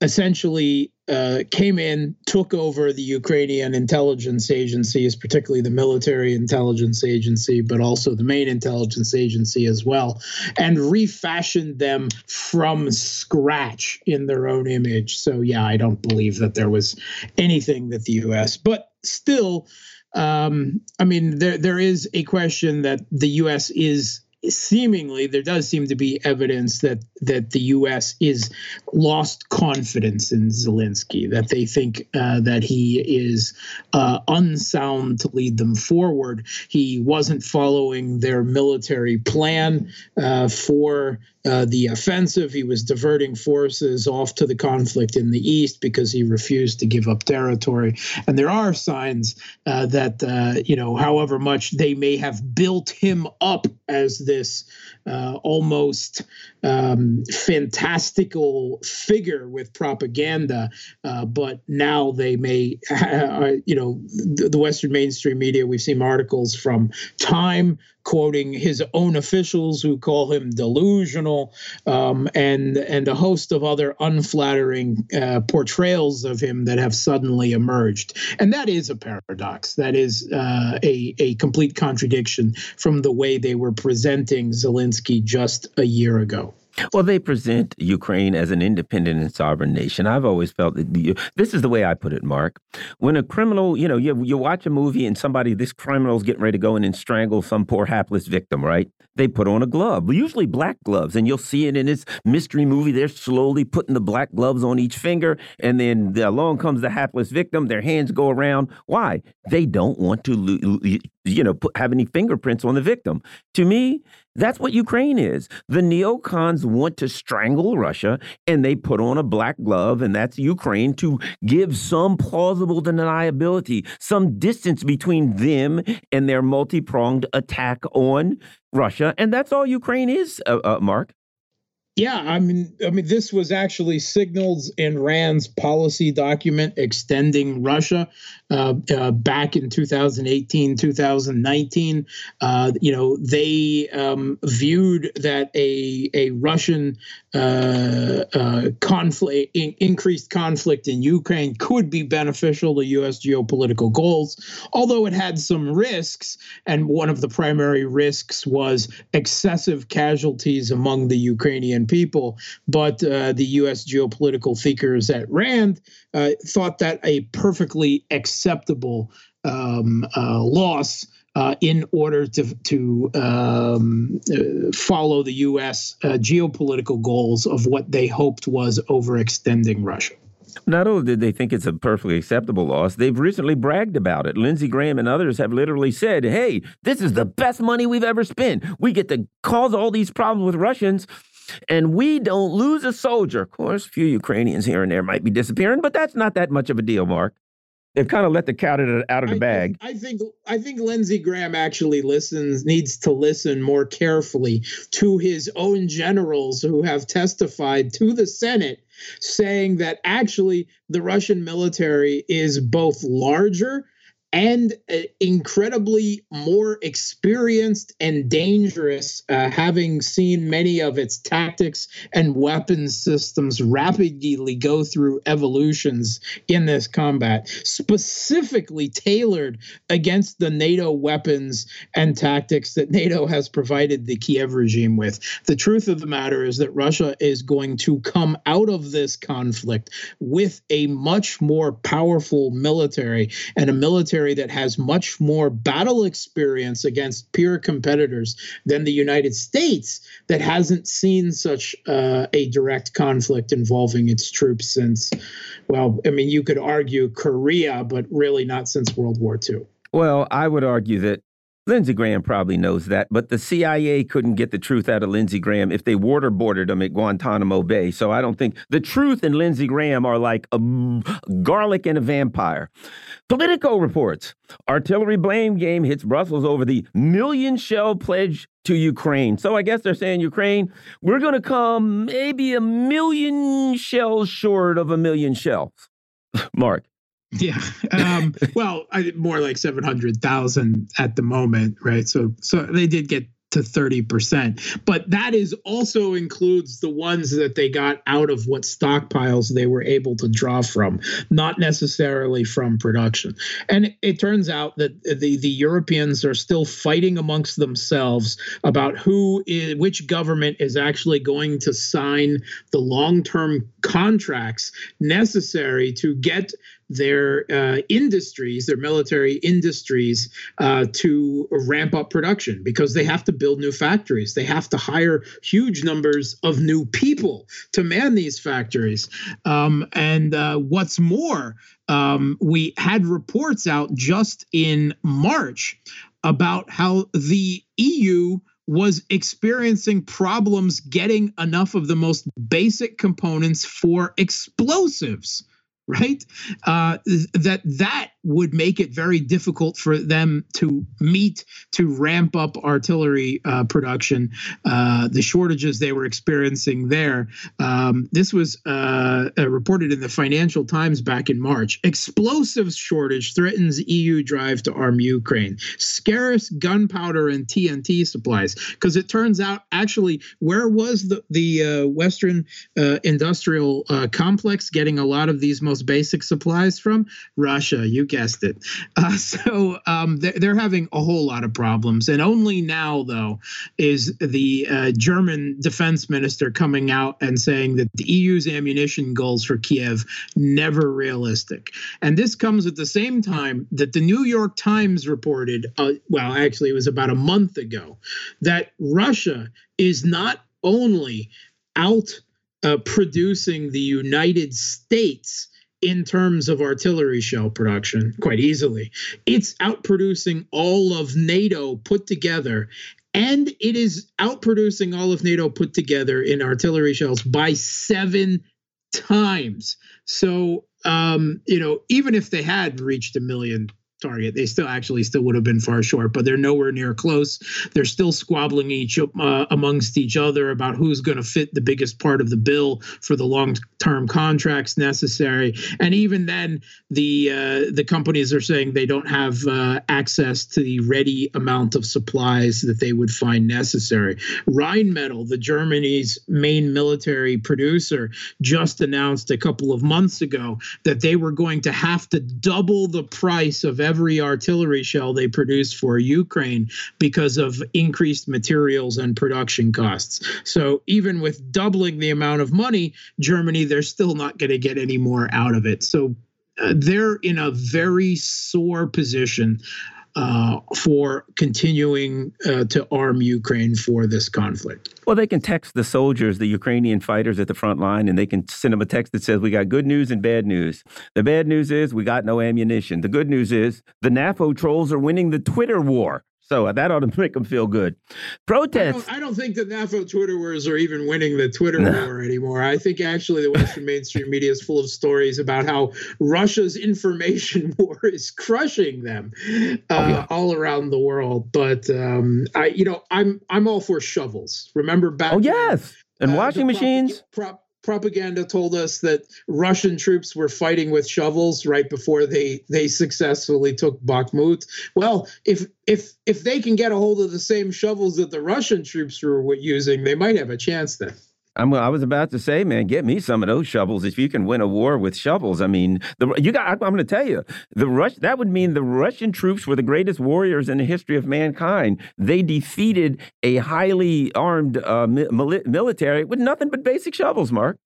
essentially uh, came in, took over the Ukrainian intelligence agencies, particularly the military intelligence agency, but also the main intelligence agency as well, and refashioned them from scratch in their own image. So, yeah, I don't believe that there was anything that the U.S., but still, um, I mean, there there is a question that the U.S. is seemingly there does seem to be evidence that that the U.S. is lost confidence in Zelensky, that they think uh, that he is uh, unsound to lead them forward. He wasn't following their military plan uh, for uh, the offensive. He was diverting forces off to the conflict in the east because he refused to give up territory. And there are signs uh, that, uh, you know, however much they may have built him up as this uh, almost um, fantastical figure with propaganda, uh, but now they may, you know, the, the Western mainstream media, we've seen articles from Time quoting his own officials who call him delusional, um, and and a host of other unflattering uh, portrayals of him that have suddenly emerged. And that is a paradox. That is uh, a a complete contradiction from the way they were presenting Zelensky just a year ago. Well, they present Ukraine as an independent and sovereign nation. I've always felt that the, this is the way I put it, Mark. When a criminal, you know, you, you watch a movie and somebody, this criminal's getting ready to go in and strangle some poor hapless victim, right? They put on a glove, usually black gloves, and you'll see it in this mystery movie. They're slowly putting the black gloves on each finger, and then along comes the hapless victim. Their hands go around. Why? They don't want to, you know, put, have any fingerprints on the victim. To me, that's what Ukraine is. The neocons want to strangle Russia and they put on a black glove, and that's Ukraine to give some plausible deniability, some distance between them and their multi pronged attack on Russia. And that's all Ukraine is, uh, uh, Mark. Yeah, I mean, I mean, this was actually signaled in Rand's policy document extending Russia uh, uh, back in 2018, 2019. Uh, you know, they um, viewed that a a Russian uh, uh, conflict, in, increased conflict in Ukraine, could be beneficial to U.S. geopolitical goals, although it had some risks, and one of the primary risks was excessive casualties among the Ukrainian people. But uh, the U.S. geopolitical thinkers at RAND thought that a perfectly acceptable um, uh, loss. Uh, in order to to um, uh, follow the U.S. Uh, geopolitical goals of what they hoped was overextending Russia. Not only did they think it's a perfectly acceptable loss, they've recently bragged about it. Lindsey Graham and others have literally said, hey, this is the best money we've ever spent. We get to cause all these problems with Russians and we don't lose a soldier. Of course, a few Ukrainians here and there might be disappearing, but that's not that much of a deal, Mark. They've kind of let the cat out of the bag. I, I think I think Lindsey Graham actually listens needs to listen more carefully to his own generals who have testified to the Senate saying that actually the Russian military is both larger and uh, incredibly more experienced and dangerous, uh, having seen many of its tactics and weapons systems rapidly go through evolutions in this combat, specifically tailored against the NATO weapons and tactics that NATO has provided the Kiev regime with. The truth of the matter is that Russia is going to come out of this conflict with a much more powerful military and a military military that has much more battle experience against peer competitors than the United States that hasn't seen such uh, a direct conflict involving its troops since, well, I mean, you could argue Korea, but really not since World War II. Well, I would argue that Lindsey Graham probably knows that, but the CIA couldn't get the truth out of Lindsey Graham if they waterboarded him at Guantanamo Bay. So I don't think the truth and Lindsey Graham are like a garlic and a vampire. Politico reports artillery blame game hits Brussels over the million shell pledge to Ukraine. So I guess they're saying Ukraine, we're going to come maybe a million shells short of a million shells. Mark. Yeah. Um, well, I, more like 700,000 at the moment, right? So so they did get to 30%. But that is also includes the ones that they got out of what stockpiles they were able to draw from, not necessarily from production. And it, it turns out that the, the Europeans are still fighting amongst themselves about who is which government is actually going to sign the long-term contracts necessary to get their uh, industries, their military industries, uh, to ramp up production because they have to build new factories. They have to hire huge numbers of new people to man these factories. Um, and uh, what's more, um, we had reports out just in March about how the EU was experiencing problems getting enough of the most basic components for explosives right? Uh, that that would make it very difficult for them to meet to ramp up artillery uh, production. Uh, the shortages they were experiencing there. Um, this was uh, uh, reported in the Financial Times back in March. Explosives shortage threatens EU drive to arm Ukraine. Scarce gunpowder and TNT supplies, because it turns out actually where was the the uh, Western industrial complex getting a lot of these most basic supplies from? Russia. You guessed it. Uh, so um, they're, they're, having a whole lot of problems. And only now, though, is the uh, German defense minister coming out and saying that the EU's ammunition goals for Kiev never realistic. And this comes at the same time that the New York Times reported, uh, well, actually, it was about a month ago, that Russia is not only out uh, producing the United States in terms of artillery shell production quite easily. It's outproducing all of NATO put together. And it is outproducing all of NATO put together in artillery shells by seven times. So, um, you know, even if they had reached a million target. They still actually still would have been far short, but they're nowhere near close. They're still squabbling each uh, amongst each other about who's going to fit the biggest part of the bill for the long-term contracts necessary. And even then, the uh, the companies are saying they don't have uh, access to the ready amount of supplies that they would find necessary. Rheinmetall, the Germany's main military producer, just announced a couple of months ago that they were going to have to double the price of every artillery shell they produce for Ukraine because of increased materials and production costs. So even with doubling the amount of money, Germany, they're still not going to get any more out of it. So uh, they're in a very sore position uh, for continuing uh, to arm Ukraine for this conflict? Well, they can text the soldiers, the Ukrainian fighters at the front line, and they can send them a text that says, We got good news and bad news. The bad news is we got no ammunition. The good news is the NAFO trolls are winning the Twitter war. So that ought to make them feel good. Protests. I don't, I don't think the NAFO Twitter wars are even winning the Twitter no. war anymore. I think actually the Western mainstream media is full of stories about how Russia's information war is crushing them uh, oh, yeah. all around the world. But um, I, you know, I'm I'm all for shovels. Remember back? Oh yes, and uh, washing machines. Prop, propaganda told us that Russian troops were fighting with shovels right before they they successfully took Bakhmut. Well, if if if they can get a hold of the same shovels that the Russian troops were using, they might have a chance then. I'm, I was about to say, man, get me some of those shovels if you can win a war with shovels. I mean, the you got. I'm going to tell you, the Rush. That would mean the Russian troops were the greatest warriors in the history of mankind. They defeated a highly armed uh, military with nothing but basic shovels. Mark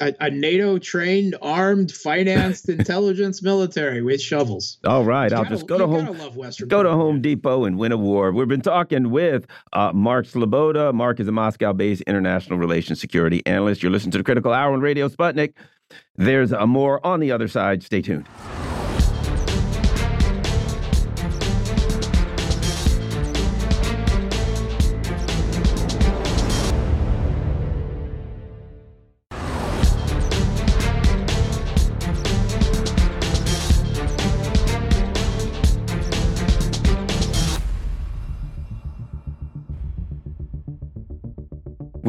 a, a NATO trained, armed, financed intelligence military with shovels. All right, you I'll gotta, just go to home. Go to Home Depot and win a war. We've been talking with uh, Mark Sleboda. Mark is a Moscow-based international relations security analyst. You're listening to the Critical Hour on Radio Sputnik. There's a more on the other side. Stay tuned.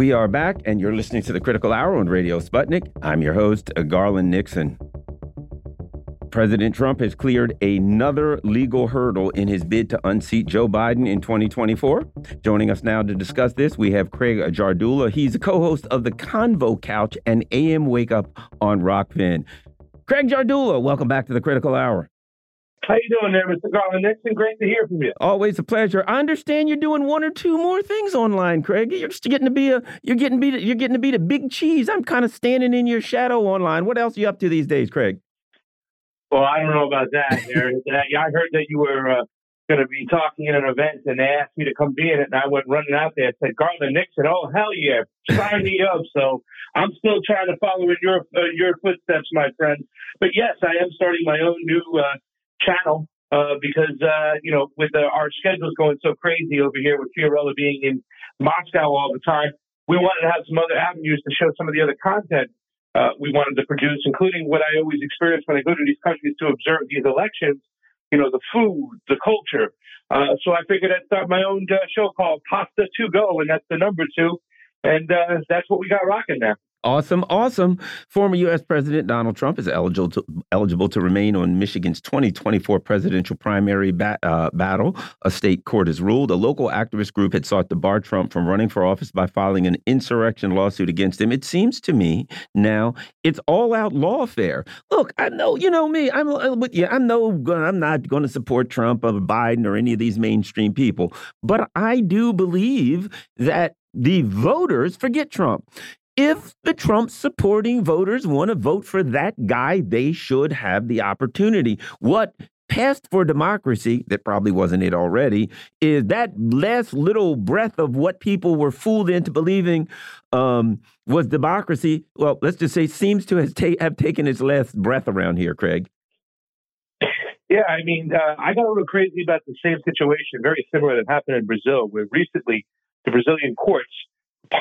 We are back, and you're listening to the Critical Hour on Radio Sputnik. I'm your host, Garland Nixon. President Trump has cleared another legal hurdle in his bid to unseat Joe Biden in 2024. Joining us now to discuss this, we have Craig Jardula. He's a co-host of the Convo Couch and AM Wake Up on Rokfin. Craig Jardula, welcome back to the Critical Hour. How you doing there, Mr. Garland Nixon? Great to hear from you. Always a pleasure. I understand you're doing one or two more things online, Craig. You're just getting to be a you're getting to be you're getting to be the big cheese. I'm kind of standing in your shadow online. What else are you up to these days, Craig? Well, I don't know about that. I heard that you were uh, going to be talking at an event, and they asked me to come be in it, and I went running out there and said, Garland Nixon, oh hell yeah, sign me up. So I'm still trying to follow in your uh, your footsteps, my friend. But yes, I am starting my own new. Uh, channel uh, because uh, you know with our schedules going so crazy over here with Fiorella being in Moscow all the time, we wanted to have some other avenues to show some of the other content uh, we wanted to produce, including what I always experience when I go to these countries to observe these elections. You know, the food, the culture. Uh, so I figured I'd start my own uh, show called Pasta to Go, and that's the number two, and that's what we got rocking now. Awesome, awesome. Former U.S. President Donald Trump is eligible to, eligible to remain on Michigan's 2024 presidential primary ba uh, battle. A state court has ruled. A local activist group had sought to bar Trump from running for office by filing an insurrection lawsuit against him. It seems to me now it's all out lawfare. Look, I know you know me. I'm with you. I'm no. I'm not going to support Trump or Biden or any of these mainstream people, but I do believe that the voters forget Trump if the Trump supporting voters want to vote for that guy, they should have the opportunity. What passed for democracy, that probably wasn't it already, is that last little breath of what people were fooled into believing um, was democracy. Well, let's just say seems to have, ta have taken its last breath around here, Craig. Yeah, I mean, uh, I got a little crazy about the same situation, very similar that happened in Brazil, where recently the Brazilian courts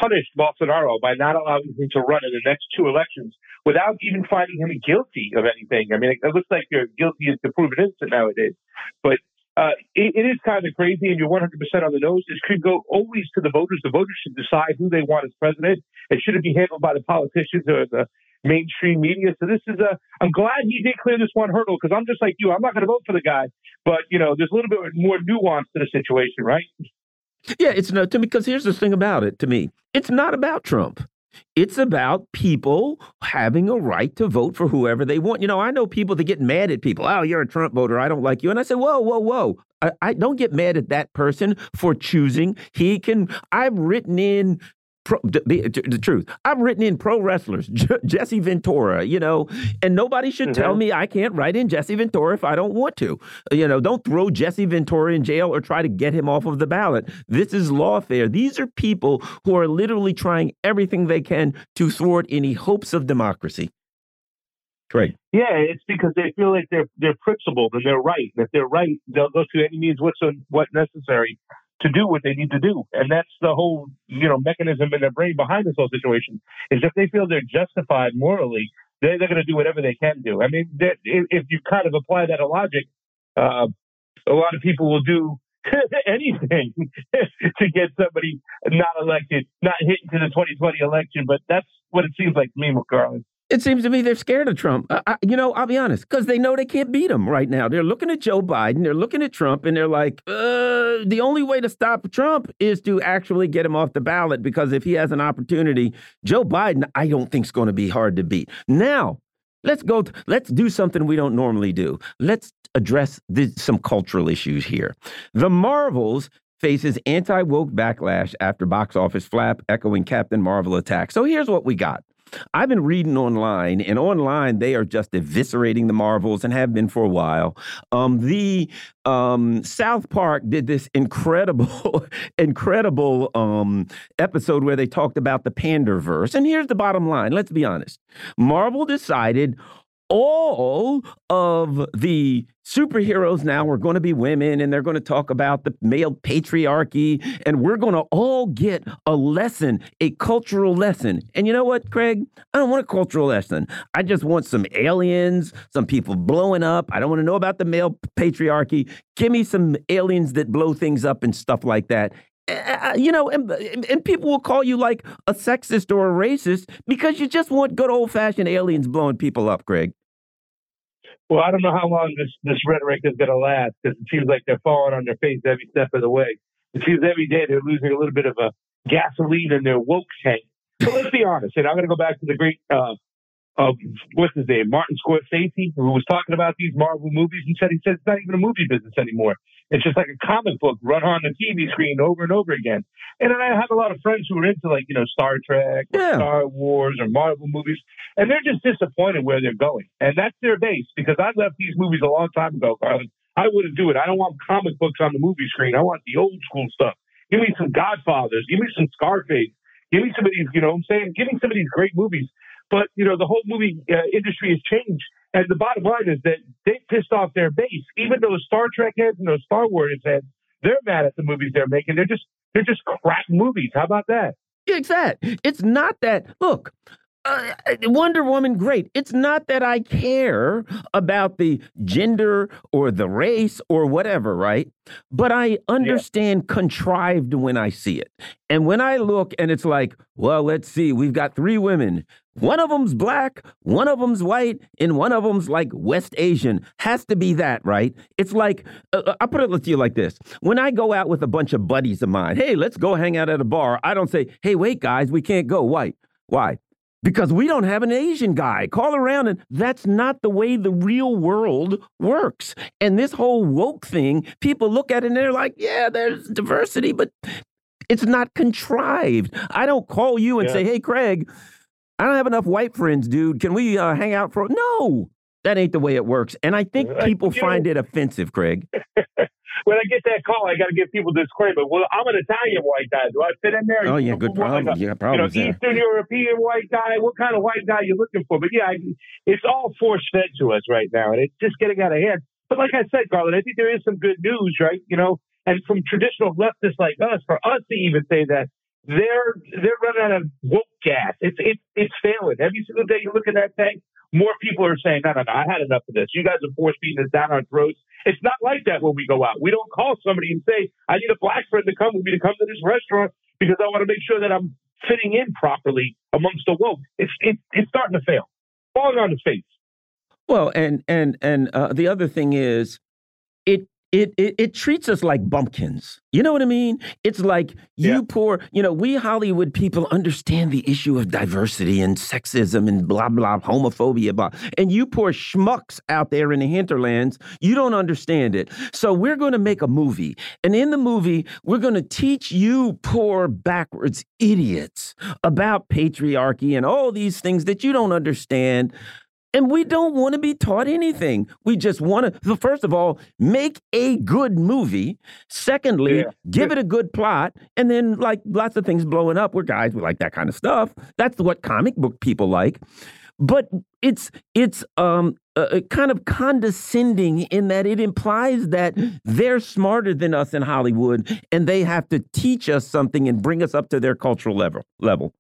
punished Bolsonaro by not allowing him to run in the next two elections without even finding him guilty of anything. I mean, it, looks like you're guilty is to prove innocent nowadays. But uh, it, it is kind of crazy, and you're 100% on the nose. This should go always to the voters. The voters should decide who they want as president. It shouldn't be handled by the politicians or the mainstream media. So this is a. I'm glad he did clear this one hurdle because I'm just like you. I'm not going to vote for the guy, but you know, there's a little bit more nuance to the situation, right? Yeah, it's not to me because here's the thing about it. To me, it's not about Trump. It's about people having a right to vote for whoever they want. You know, I know people that get mad at people. Oh, you're a Trump voter. I don't like you. And I say, whoa, whoa, whoa. I, I don't get mad at that person for choosing. He can. I've written in Pro, the, the, truth. I've written in pro wrestlers, Jesse Ventura, you know, and nobody should mm -hmm. tell me I can't write in Jesse Ventura if I don't want to. You know, don't throw Jesse Ventura in jail or try to get him off of the ballot. This is lawfare. These are people who are literally trying everything they can to thwart any hopes of democracy. Great. Yeah, it's because they feel like they're they're principled and they're right. And if they're right, they'll go to any means what's what necessary to do what they need to do. And that's the whole, you know, mechanism in their brain behind this whole situation is if they feel they're justified morally, they're, they're going to do whatever they can do. I mean, if you kind of apply that to logic, uh, a lot of people will do anything to get somebody not elected, not hit into the 2020 election. But that's what it seems like to me, McCarlin. It seems to me they're scared of Trump. I, you know, I'll be honest, because they know they can't beat him right now. They're looking at Joe Biden, they're looking at Trump, and they're like, uh, the only way to stop Trump is to actually get him off the ballot. Because if he has an opportunity, Joe Biden, I don't think is going to be hard to beat. Now, let's go. Let's do something we don't normally do. Let's address some cultural issues here. The Marvels faces anti woke backlash after box office flap echoing Captain Marvel attack. So here's what we got. I've been reading online, and online they are just eviscerating the Marvels and have been for a while. Um, the um, South Park did this incredible, incredible um, episode where they talked about the Panderverse. And here's the bottom line: Let's be honest. Marvel decided all of the superheroes now are going to be women and they're going to talk about the male patriarchy and we're going to all get a lesson, a cultural lesson. And you know what, Craig? I don't want a cultural lesson. I just want some aliens, some people blowing up. I don't want to know about the male patriarchy. Give me some aliens that blow things up and stuff like that. Uh, you know, and, and people will call you like a sexist or a racist because you just want good old fashioned aliens blowing people up, Craig. Well, I don't know how long this, this rhetoric is going to last because it seems like they're falling on their face every step of the way. It seems every day they're losing a little bit of a gasoline in their woke tank. But let's be honest, and I'm going to go back to the great, uh, uh, what's his name, Martin Scorsese, who was talking about these Marvel movies and said he said it's not even a movie business anymore. It's just like a comic book run on the TV screen over and over again. And I have a lot of friends who are into like, you know, Star Trek or yeah. Star Wars or Marvel movies, and they're just disappointed where they're going. And that's their base because I left these movies a long time ago, Garland. I wouldn't do it. I don't want comic books on the movie screen. I want the old school stuff. Give me some Godfathers. Give me some Scarface. Give me some of these, you know what I'm saying? Give me some of these great movies. But, you know, the whole movie uh, industry has changed. And the bottom line is that they pissed off their base. Even those Star Trek heads and those Star Wars heads, they're mad at the movies they're making. They're just they're just crap movies. How about that? Exactly. It's not that. Look, uh, Wonder Woman, great. It's not that I care about the gender or the race or whatever, right? But I understand yeah. contrived when I see it. And when I look and it's like, well, let's see, we've got three women. One of them's black, one of them's white, and one of them's like West Asian. Has to be that, right? It's like, uh, uh I'll put it to you like this. When I go out with a bunch of buddies of mine, hey, let's go hang out at a bar, I don't say, hey, wait, guys, we can't go. white. Why? Because we don't have an Asian guy. Call around, and that's not the way the real world works. And this whole woke thing, people look at it and they're like, yeah, there's diversity, but it's not contrived. I don't call you and yeah. say, hey, Craig, I don't have enough white friends, dude. Can we uh, hang out for? No, that ain't the way it works. And I think people find it offensive, Craig. when I get that call, I got to give people this disclaimer. Well, I'm an Italian white guy. Do I fit in there? Oh yeah, good problem. Like a, yeah, problem. You know, Eastern European white guy. What kind of white guy are you looking for? But yeah, I, it's all force fed to us right now, and it's just getting out of hand. But like I said, Garland, I think there is some good news, right? You know, and from traditional leftists like us, for us to even say that they're they're running out of woke gas. It's it's it's failing. Every single day you look at that tank, more people are saying, no, no, no, I had enough of this. You guys are force feeding this down our throats. It's not like that when we go out. We don't call somebody and say, I need a black friend to come with me to come to this restaurant because I want to make sure that I'm fitting in properly amongst the woke. It's it, it's starting to fail, falling on its face. Well, and and and uh, the other thing is, it it, it it treats us like bumpkins. You know what I mean? It's like you yeah. poor, you know, we Hollywood people understand the issue of diversity and sexism and blah blah homophobia, blah. And you poor schmucks out there in the hinterlands, you don't understand it. So we're going to make a movie, and in the movie, we're going to teach you poor backwards idiots about patriarchy and all these things that you don't understand. And we don't want to be taught anything. We just want to, first of all, make a good movie. Secondly, yeah. give it a good plot. And then, like lots of things blowing up, we're guys, we like that kind of stuff. That's what comic book people like. But it's it's um uh, kind of condescending in that it implies that they're smarter than us in Hollywood and they have to teach us something and bring us up to their cultural level level.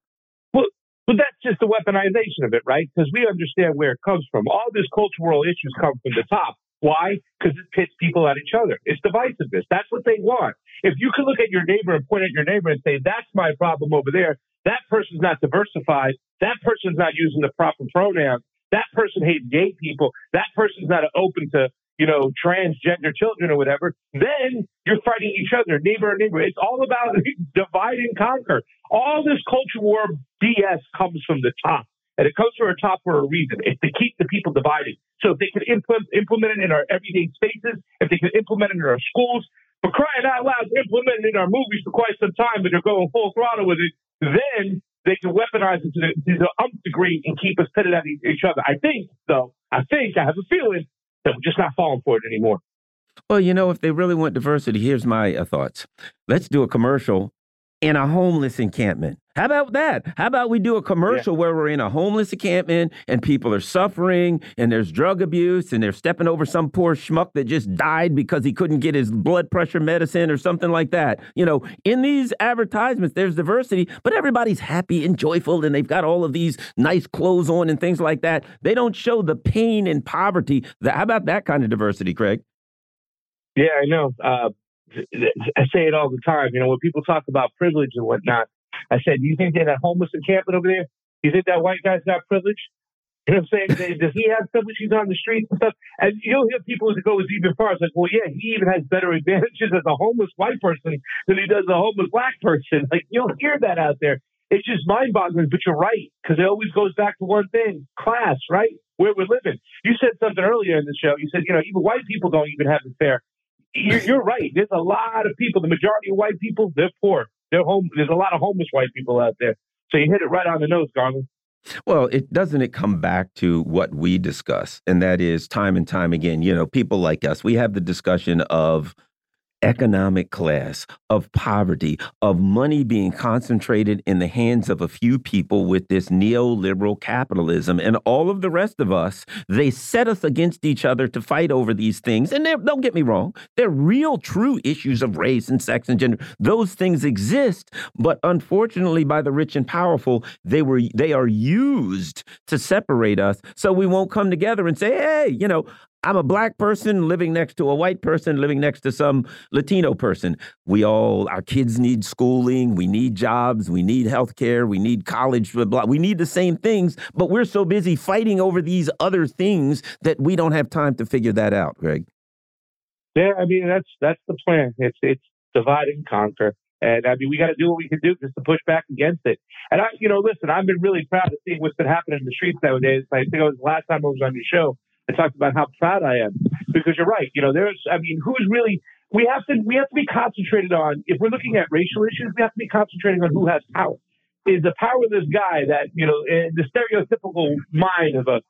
But that's just the weaponization of it, right? Because we understand where it comes from. All these cultural issues come from the top. Why? Because it pits people at each other. It's divisiveness. That's what they want. If you can look at your neighbor and point at your neighbor and say, that's my problem over there, that person's not diversified, that person's not using the proper pronouns, that person hates gay people, that person's not open to you know, transgender children or whatever, then you're fighting each other, neighbor and neighbor. It's all about divide and conquer. All this culture war BS comes from the top. And it comes from the top for a reason. It's to keep the people divided. So if they can implement, it in our everyday spaces, if they can implement it in our schools, for crying out loud, implement it in our movies for quite some time, but they're going full throttle with it, then they can weaponize it to the, to the degree and keep us pitted at each other. I think, though, I think, I have a feeling just not falling for it anymore. Well, you know, if they really want diversity, here's my uh, thoughts. Let's do a commercial in a homeless encampment. How about that? How about we do a commercial yeah. where we're in a homeless encampment and people are suffering and there's drug abuse and they're stepping over some poor schmuck that just died because he couldn't get his blood pressure medicine or something like that. You know, in these advertisements, there's diversity, but everybody's happy and joyful and they've got all of these nice clothes on and things like that. They don't show the pain and poverty. How about that kind of diversity, Craig? Yeah, I know. Uh, I say it all the time. You know, when people talk about privilege and whatnot, I said, "Do you think that homeless encampment over there? Do you think that white guy's got privilege? You know what I'm saying? Does he have privilege? He's on the streets and stuff. And you'll hear people that go as even far as like, well, yeah, he even has better advantages as a homeless white person than he does a homeless black person. Like you'll hear that out there. It's just mind-boggling, but you're right because it always goes back to one thing: class, right? Where we're living. You said something earlier in the show. You said, you know, even white people don't even have it fair you're, you're right. There's a lot of people. The majority of white people, they're poor. They're home. There's a lot of homeless white people out there. So you hit it right on the nose, Garland. Well, it doesn't it come back to what we discuss, and that is time and time again. You know, people like us, we have the discussion of economic class, of poverty, of money being concentrated in the hands of a few people with this neoliberal capitalism. And all of the rest of us, they set us against each other to fight over these things. And don't get me wrong, they're real, true issues of race and sex and gender. Those things exist. But unfortunately, by the rich and powerful, they were they are used to separate us so we won't come together and say, hey, you know, I'm a black person living next to a white person living next to some Latino person. We all, our kids need schooling, we need jobs, we need health care, we need college, blah, blah. We need the same things, but we're so busy fighting over these other things that we don't have time to figure that out, Craig. Yeah, I mean that's that's the plan. It's it's divide and conquer. And I mean, we got to do what we can do just to push back against it. And I, you know, listen, I've been really proud to see what's been happening in the streets nowadays. I think it was the last time I was on your show. I talked about how proud I am because you're right. You know, there's, I mean, who's really, we have to, we have to be concentrated on, if we're looking at racial issues, we have to be concentrating on who has power. Is the power of this guy that, you know, the stereotypical mind of a,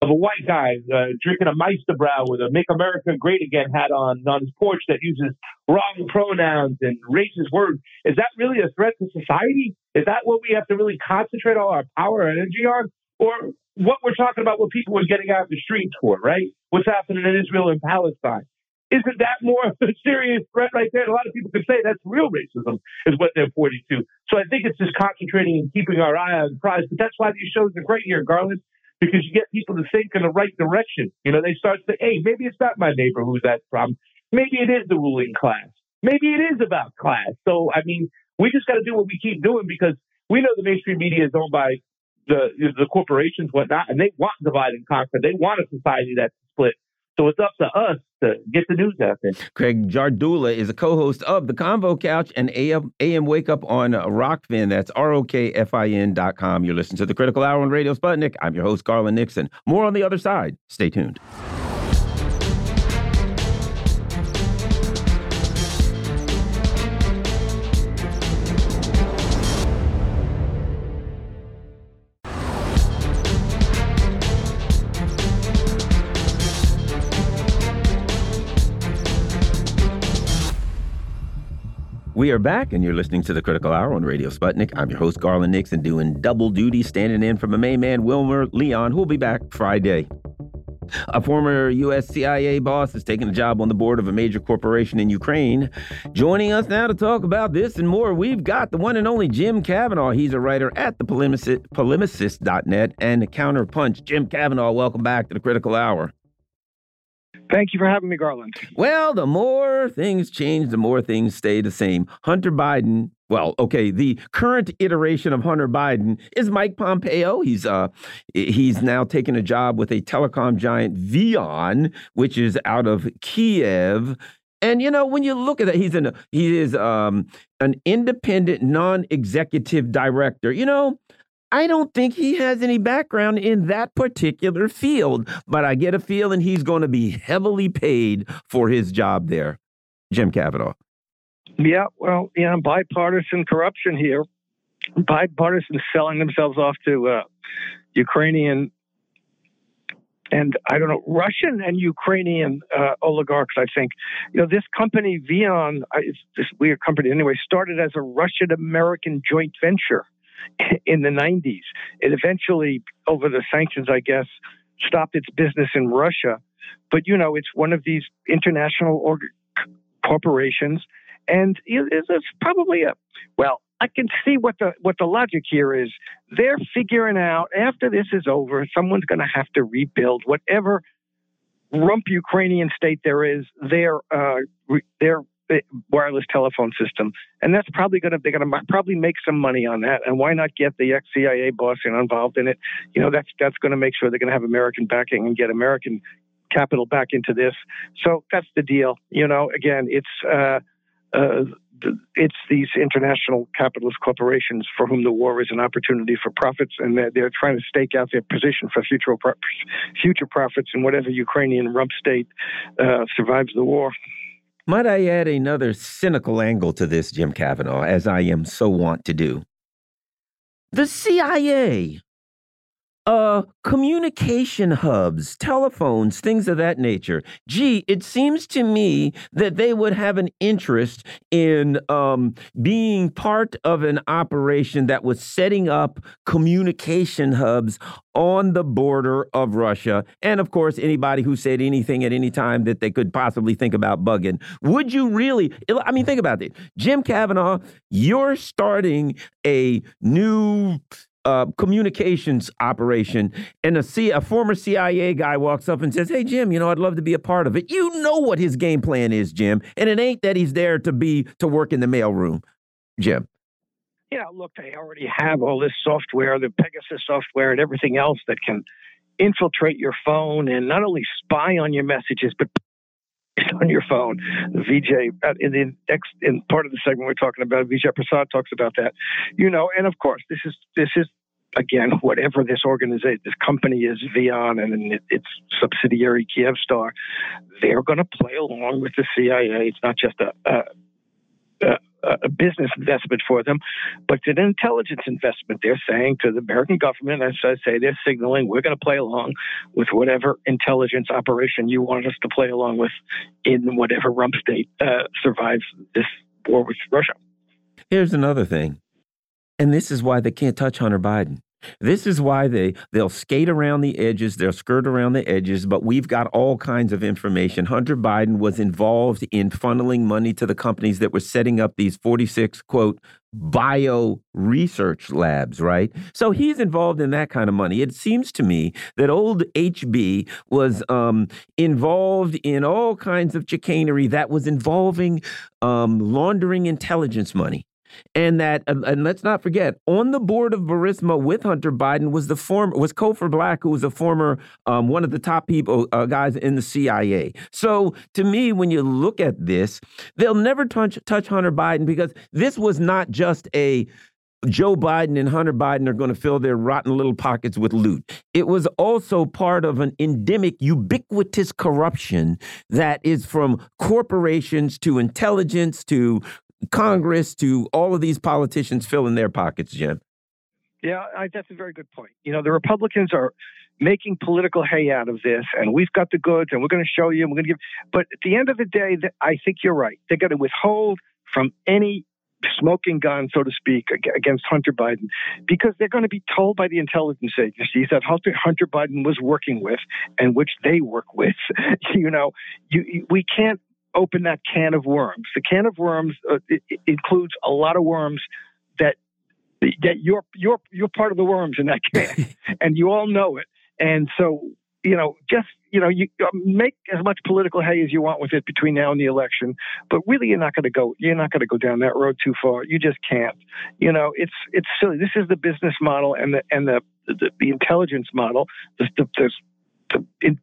of a white guy uh, drinking a Meister Brau with a "Make America Great Again" hat on on his porch that uses wrong pronouns and racist words. Is that really a threat to society? Is that what we have to really concentrate all our power and energy on? Or what we're talking about, what people are getting out of the streets for, right? What's happening in Israel and Palestine. isn't that more of a serious threat right there? a lot of people could say that's real racism, is what they're pointing to. So I think it's just concentrating and keeping our eye on the prize. But that's why these shows are great here, Garland, because you get people to think in the right direction. You know, they start to say, hey, maybe it's not my neighbor who's that problem. Maybe it is the ruling class. Maybe it is about class. So, I mean, we just got to do what we keep doing because we know the mainstream media is owned by the the corporations, whatnot, and they want divide and conquer. They want a society that's split. So it's up to us to get the news out there. Craig Jardula is a co-host of the Convo Couch and AM, AM Wake Up on Rokfin. That's R-O-K-F-I-N dot com. You're listening to the Critical Hour on Radio Sputnik. I'm your host, Garland Nixon. More on the other side. Stay tuned. We are back, and you're listening to the Critical Hour on Radio Sputnik. I'm your host, Garland Nixon, doing double duty, standing in for my main man, Wilmer Leon, who will be back Friday. A former U.S. CIA boss is taking a job on the board of a major corporation in Ukraine. Joining us now to talk about this and more, we've got the one and only Jim Kavanagh. He's a writer at the polemicist, polemicist.net and Counterpunch. Jim Kavanagh, welcome back to the Critical Hour. Thank you for having me, Garland. Well, the more things change, the more things stay the same. Hunter Biden, well, okay, the current iteration of Hunter Biden is Mike Pompeo. He's uh he's now taken a job with a telecom giant VEON, which is out of Kiev. And you know, when you look at that, he's an he is um an independent, non-executive director. You know, I don't think he has any background in that particular field, but I get a feeling he's going to be heavily paid for his job there. Jim Kavanagh. Yeah, well, yeah, bipartisan corruption here. Bipartisan selling themselves off to uh, Ukrainian and I don't know Russian and Ukrainian uh, oligarchs. I think you know this company VEON, it's this weird company anyway, started as a Russian American joint venture in the 90s. It eventually, over the sanctions, I guess, stopped its business in Russia. But, you know, it's one of these international org- corporations. And it's probably a, well, I can see what the what the logic here is. They're figuring out after this is over, someone's going to have to rebuild whatever rump Ukrainian state there is. They're uh, their wireless telephone system, and that's probably going to they're going to probably make some money on that. And why not get the ex CIA boss involved in it? You know, that's that's going to make sure they're going to have American backing and get American capital back into this. So that's the deal. You know, again, it's. Uh, uh, it's these international capitalist corporations for whom the war is an opportunity for profits, and they're, they're trying to stake out their position for future future profits in whatever Ukrainian rump state uh, survives the war. Might I add another cynical angle to this, Jim Kavanagh, as I am so wont to do? The CIA uh, communication hubs, telephones, things of that nature. Gee, it seems to me that they would have an interest in um, being part of an operation that was setting up communication hubs on the border of Russia. And of course, anybody who said anything at any time that they could possibly think about bugging. Would you really? I mean, think about it. Jim Kavanagh, you're starting a new uh, communications operation, and a, C a former CIA guy walks up and says, "Hey, Jim, you know, I'd love to be a part of it." You know what his game plan is, Jim, and it ain't that he's there to be to work in the mailroom, Jim. Yeah, look, they already have all this software, the Pegasus software, and everything else that can infiltrate your phone and not only spy on your messages, but on your phone. Vijay uh, in the next in part of the segment we're talking about, Vijay Prashad talks about that. You know, and of course, this is this is again, whatever this organization, this company is, VEON and its subsidiary Kyivstar, they're going to play along with the CIA. It's not just a, a, a a business investment for them, but it's an intelligence investment. They're saying to the American government, as I say, they're signaling we're going to play along with whatever intelligence operation you want us to play along with in whatever rump state uh, survives this war with Russia. Here's another thing, and this is why they can't touch Hunter Biden. This is why they they'll skate around the edges, they'll skirt around the edges, but we've got all kinds of information. Hunter Biden was involved in funneling money to the companies that were setting up these 46 quote bio research labs, right? So he's involved in that kind of money. It seems to me that old HB was um, involved in all kinds of chicanery that was involving um, laundering intelligence money and that and let's not forget on the board of Burisma with Hunter Biden was the former was Cofer Black who was a former um, one of the top people uh, guys in the CIA. So to me, when you look at this, they'll never touch touch Hunter Biden because this was not just a Joe Biden and Hunter Biden are going to fill their rotten little pockets with loot. It was also part of an endemic, ubiquitous corruption that is from corporations to intelligence to Congress to all of these politicians filling their pockets, Jim. Yeah, I, that's a very good point. You know, the Republicans are making political hay out of this, and we've got the goods, and we're going to show you, and we're going to give. But at the end of the day, I think you're right. They're going to withhold from any smoking gun, so to speak, against Hunter Biden, because they're going to be told by the intelligence agencies that Hunter, Hunter Biden was working with, and which they work with. you know, you, we can't open that can of worms. The can of worms uh, includes a lot of worms that that you're you're you're part of the worms in that can, and you all know it. And so you know, just you know, you uh, make as much political hay as you want with it between now and the election, but really, you're not going to go. You're not going to go down that road too far. You just can't. You know, it's it's silly. This is the business model and the and the the, the intelligence model. The, the, the, the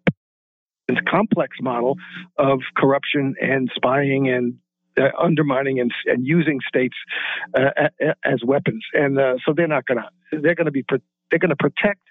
this complex model of corruption and spying and uh, undermining and, and using states uh, as weapons. And uh, so they're not going to they're going to be they're going to protect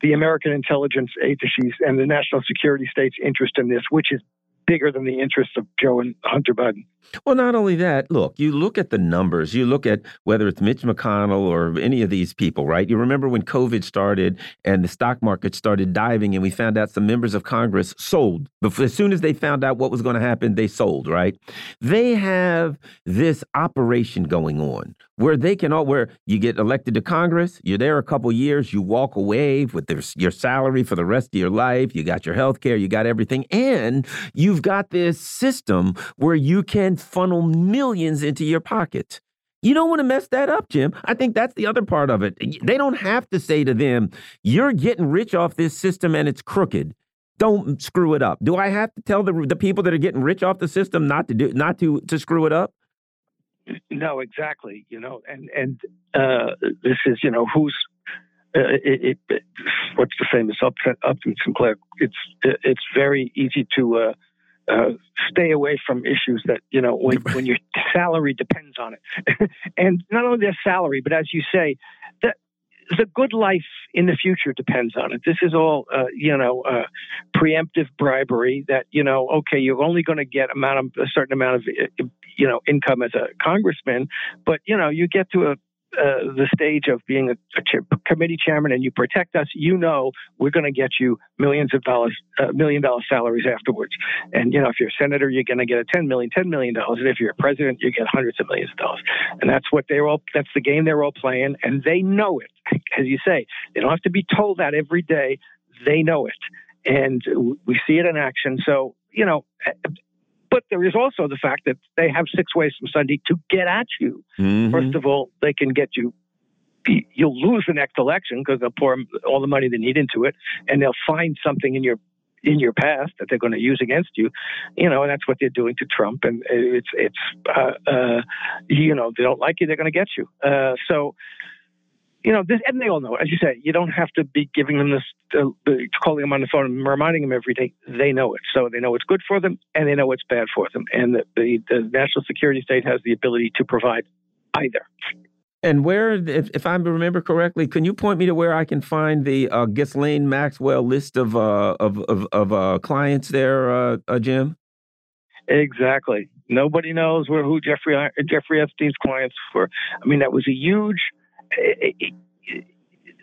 the American intelligence agencies and the national security state's interest in this, which is bigger than the interests of Joe and Hunter Biden. Well, not only that, look, you look at the numbers, you look at whether it's Mitch McConnell or any of these people, right? You remember when COVID started and the stock market started diving, and we found out some members of Congress sold. But as soon as they found out what was going to happen, they sold, right? They have this operation going on where they can all where you get elected to Congress, you're there a couple years, you walk away with their, your salary for the rest of your life, you got your health care, you got everything, and you've got this system where you can funnel millions into your pocket. You don't want to mess that up, Jim. I think that's the other part of it. They don't have to say to them, "You're getting rich off this system and it's crooked." Don't screw it up. Do I have to tell the the people that are getting rich off the system not to do not to to screw it up? No, exactly. You know, and and uh, this is you know who's uh, it, it, what's the famous Upton, Upton Sinclair? It's it's very easy to uh, uh, stay away from issues that you know when when your salary depends on it, and not only their salary, but as you say, that the good life in the future depends on it. This is all, uh, you know, uh, preemptive bribery. That you know, okay, you're only going to get amount of a certain amount of, you know, income as a congressman, but you know, you get to a uh, the stage of being a, a committee chairman and you protect us, you know we're going to get you millions of dollars, uh, million dollar salaries afterwards. And you know, if you're a senator, you're going to get a ten million, ten million dollars, and if you're a president, you get hundreds of millions of dollars. And that's what they're all. That's the game they're all playing, and they know it. As you say, they don't have to be told that every day. They know it, and we see it in action. So you know, but there is also the fact that they have six ways from Sunday to get at you. Mm-hmm. First of all, they can get you. You'll lose the next election because they'll pour all the money they need into it, and they'll find something in your in your past that they're going to use against you. You know, and that's what they're doing to Trump. And it's it's uh, uh, you know they don't like you, they're going to get you. Uh, so you know, this, and they all know, it. as you say, you don't have to be giving them this, uh, calling them on the phone and reminding them every day. They know it. So they know it's good for them and they know it's bad for them. And the, the, the national security state has the ability to provide either. And where, if, if I remember correctly, can you point me to where I can find the uh, Ghislaine Maxwell list of uh, of of, of uh, clients there, uh, uh, Jim? Exactly. Nobody knows where who Jeffrey Jeffrey Epstein's clients were. I mean, that was a huge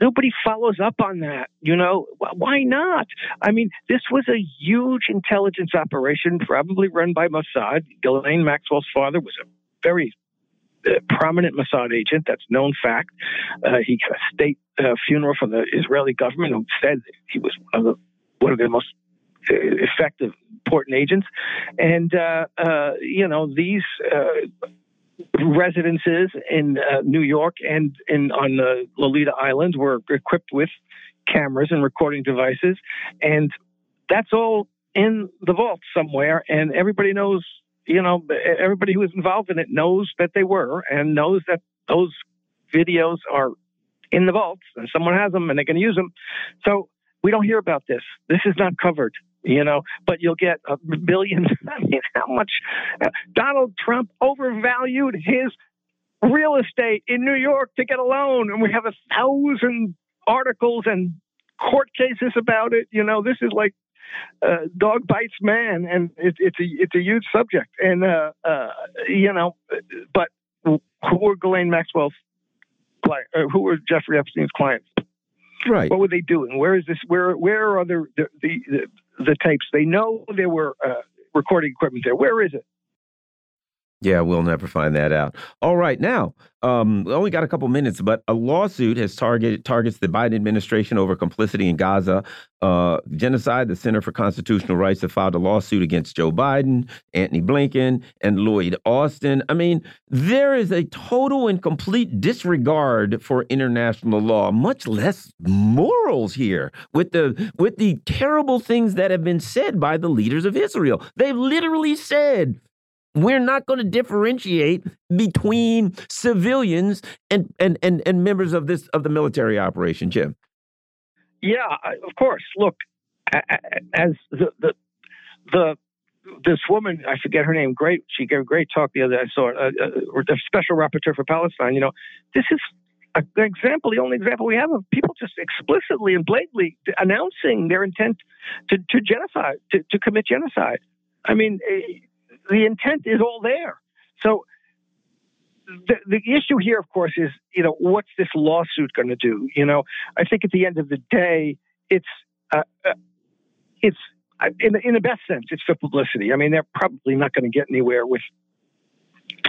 nobody follows up on that. You know, why not? I mean, this was a huge intelligence operation, probably run by Mossad. Ghislaine Maxwell's father was a very a prominent Mossad agent. That's known fact. Uh, he got a state uh, funeral from the Israeli government who said he was one of the one of their most uh, effective, important agents. And uh, uh, you know these residences in uh, New York and in on the Lolita Island were equipped with cameras and recording devices, and that's all in the vault somewhere. And everybody knows you know, everybody who was involved in it knows that they were and knows that those videos are in the vaults and someone has them and they can use them. So we don't hear about this. This is not covered, you know, but you'll get a billion. I mean, how much Donald Trump overvalued his real estate in New York to get a loan, and we have a thousand articles and court cases about it. You know, this is like uh, dog bites man, and it, it's a it's a huge subject. And uh, uh, you know, but who were Ghislaine Maxwell's client? Uh, who were Jeffrey Epstein's clients? Right. What were they doing? Where is this? Where where are the the the, the tapes? They know there were uh, recording equipment there. Where is it? Yeah, we'll never find that out. All right, now um, we only got a couple minutes, but a lawsuit has targeted targets the Biden administration over complicity in Gaza uh, genocide. The Center for Constitutional Rights have filed a lawsuit against Joe Biden, Antony Blinken, and Lloyd Austin. I mean, there is a total and complete disregard for international law, much less morals here, with the with the terrible things that have been said by the leaders of Israel. They've literally said we're not going to differentiate between civilians and, and, and, and members of this of the military operation, Jim. Yeah, of course. Look, as the the, the this woman, I forget her name. Great, she gave a great talk the other. I saw uh, uh, the special rapporteur for Palestine. You know, this is an example, the only example we have of people just explicitly and blatantly announcing their intent to, to genocide, to, to commit genocide. I mean, eh, the intent is all there. So the, the issue here, of course, is you know what's this lawsuit going to do? You know, I think at the end of the day, it's uh, uh, it's in the, in the best sense, it's for publicity. I mean, they're probably not going to get anywhere with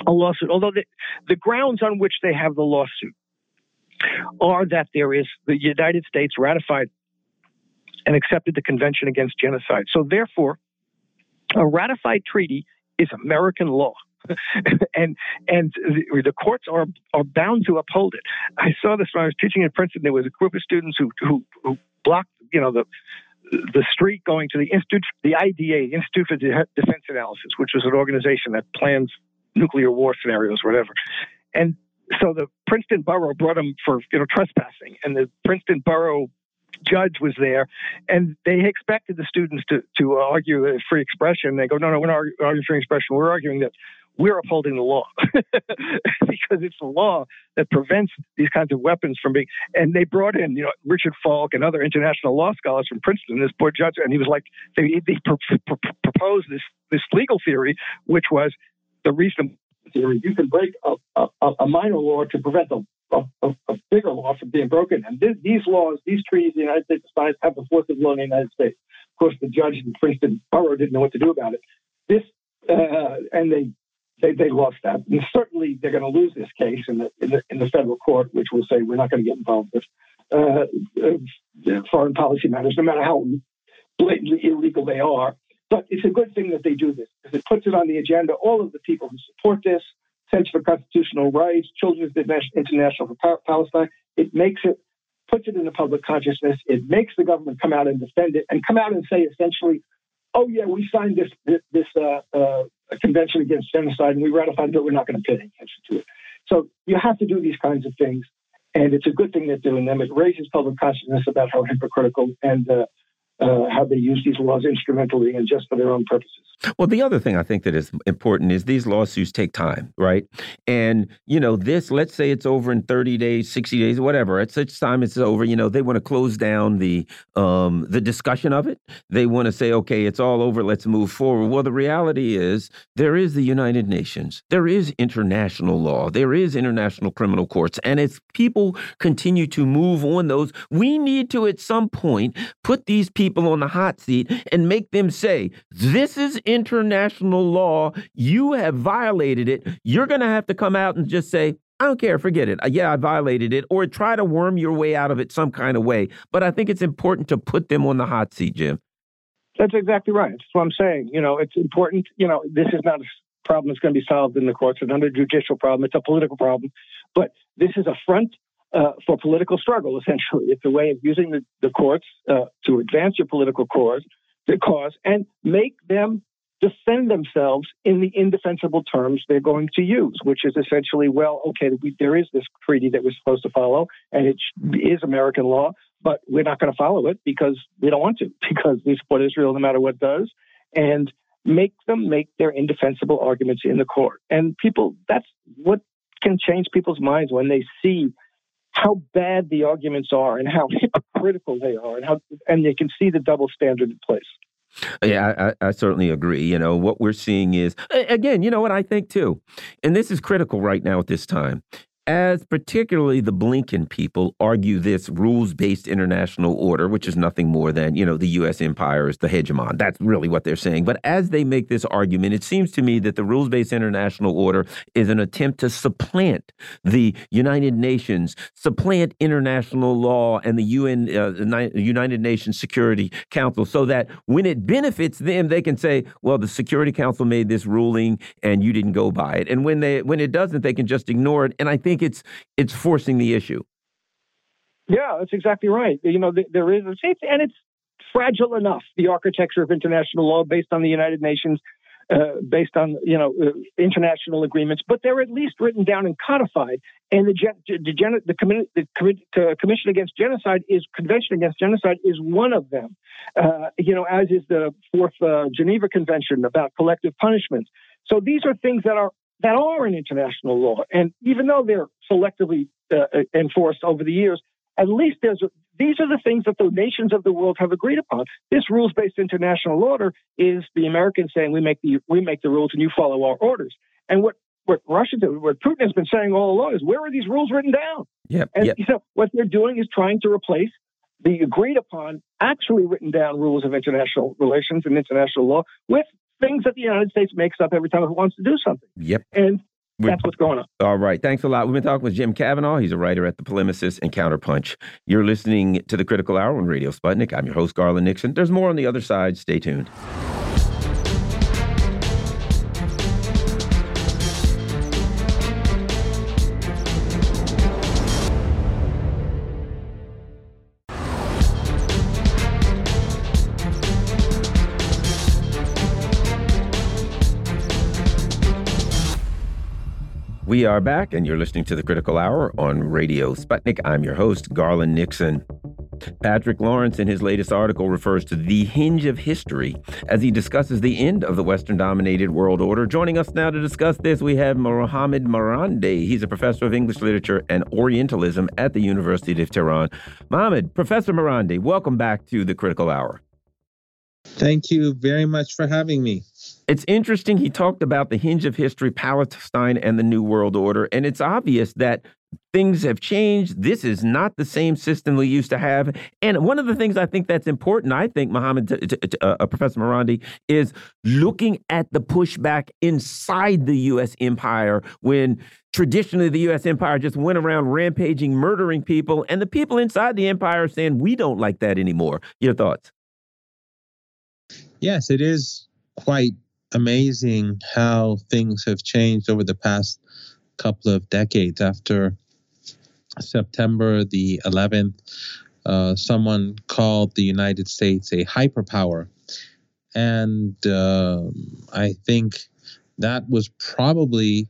a lawsuit. Although the, the grounds on which they have the lawsuit are that there is the United States ratified and accepted the Convention Against Genocide. So therefore, a ratified treaty is American law. and and the, the, courts are are bound to uphold it. I saw this when I was teaching in Princeton. There was a group of students who who, who blocked, you know, the the street going to the institute, the IDA, Institute for Defense Analysis, which was an organization that plans nuclear war scenarios, whatever. And so the Princeton borough brought them for you know trespassing, and the Princeton borough judge was there, and they expected the students to to argue free expression. They go, no, no, we're not arguing free expression. We're arguing that we're upholding the law because it's the law that prevents these kinds of weapons from being. And they brought in, you know, Richard Falk and other international law scholars from Princeton, this poor judge, and he was like, they, they pr- pr- proposed this this legal theory, which was the reason theory. You can break a, a, a minor law to prevent a a, a, a, bigger law from being broken. And this, these laws, these treaties, the United States signed have the force of law in the United States. Of course, the judge in Princeton Borough didn't know what to do about it. This, uh, and they, they they lost that. And certainly, they're going to lose this case in the, in the in the federal court, which will say we're not going to get involved with uh, foreign policy matters, no matter how blatantly illegal they are. But it's a good thing that they do this because it puts it on the agenda. All of the people who support this, Center for Constitutional Rights, Children's International for Palestine. It makes it, puts it in the public consciousness. It makes the government come out and defend it and come out and say essentially, oh, yeah, we signed this, this uh, uh, convention against genocide and we ratified it, but we're not going to pay any attention to it. So you have to do these kinds of things. And it's a good thing they're doing them. It raises public consciousness about how hypocritical and uh, uh, how they use these laws instrumentally and just for their own purposes. Well, the other thing I think that is important is these lawsuits take time, right? And, you know, this, let's say it's over in 30 days, 60 days, whatever. At such time it's over, you know, they want to close down the um, the discussion of it. They want to say, okay, it's all over, let's move forward. Well, the reality is there is the United Nations. There is international law. There is international criminal courts. And as people continue to move on those, we need to at some point put these people people on the hot seat and make them say, This is international law. You have violated it. You're going to have to come out and just say, I don't care, forget it. Uh, yeah, I violated it, or try to worm your way out of it some kind of way. But I think it's important to put them on the hot seat, Jim. That's exactly right. That's what I'm saying. You know, it's important. You know, this is not a problem that's going to be solved in the courts. It's not a judicial problem. It's a political problem. But this is a front uh, for political struggle, essentially. It's a way of using the, the courts uh, to advance your political cause, the cause and make them defend themselves in the indefensible terms they're going to use, which is essentially, well, okay, we, there is this treaty that we're supposed to follow, and it is American law, but we're not going to follow it because we don't want to, because we support Israel no matter what does, and make them make their indefensible arguments in the court. And people, that's what can change people's minds when they see how bad the arguments are and how hypocritical they are, and how and they can see the double standard in place. Yeah, I, I, certainly agree. You know, what we're seeing is, again, you know what I think too, and this is critical right now at this time as particularly the Blinken people argue this rules based international order, which is nothing more than, you know, the U.S. empire is the hegemon. That's really what they're saying. But as they make this argument, it seems to me that the rules based international order is an attempt to supplant the United Nations, supplant international law and the UN, uh, United Nations Security Council, so that when it benefits them, they can say, well, the Security Council made this ruling and you didn't go by it. And when they when it doesn't, they can just ignore it. And I think think it's it's forcing the issue. Yeah, that's exactly right. You know, there is, and it's fragile enough. The architecture of international law, based on the United Nations, uh, based on you know uh, international agreements, but they're at least written down and codified. And the the, the, the Commission Against Genocide is Convention Against Genocide is one of them. Uh, you know, as is the Fourth uh, Geneva Convention about collective punishment. So these are things that are that are in international law. And even though they're selectively uh, enforced over the years, at least there's these are the things that the nations of the world have agreed upon. This rules-based international order is the Americans saying we make the we make the rules and you follow our orders. And what what Russia what Putin has been saying all along is where are these rules written down? Yep, and yep. you know what they're doing is trying to replace the agreed upon, actually written down rules of international relations and international law with things that the United States makes up every time it wants to do something. Yep. And that's what's going on. All right. Thanks a lot. We've been talking with Jim Kavanagh. He's a writer at The Polemicist and Counterpunch. You're listening to the Critical Hour on Radio Sputnik. I'm your host, Garland Nixon. There's more on the other side. Stay tuned. We are back, and you're listening to the Critical Hour on Radio Sputnik. I'm your host, Garland Nixon. Patrick Lawrence, in his latest article, refers to the hinge of history as he discusses the end of the Western dominated world order. Joining us now to discuss this, we have Mohammad Marandi. He's a professor of English literature and Orientalism at the University of Tehran. Mohammad, Professor Marandi, welcome back to the Critical Hour. Thank you very much for having me. It's interesting. He talked about the hinge of history, Palestine, and the New World Order. And it's obvious that things have changed. This is not the same system we used to have. And one of the things I think that's important, I think, Mohammed, uh, uh, Professor Marandi, is looking at the pushback inside the U.S. empire when traditionally the U.S. empire just went around rampaging, murdering people, and the people inside the empire are saying, we don't like that anymore. Your thoughts? Yes, it is quite amazing how things have changed over the past couple of decades. After September the 11th, uh, someone called the United States a hyperpower. And uh, I think that was probably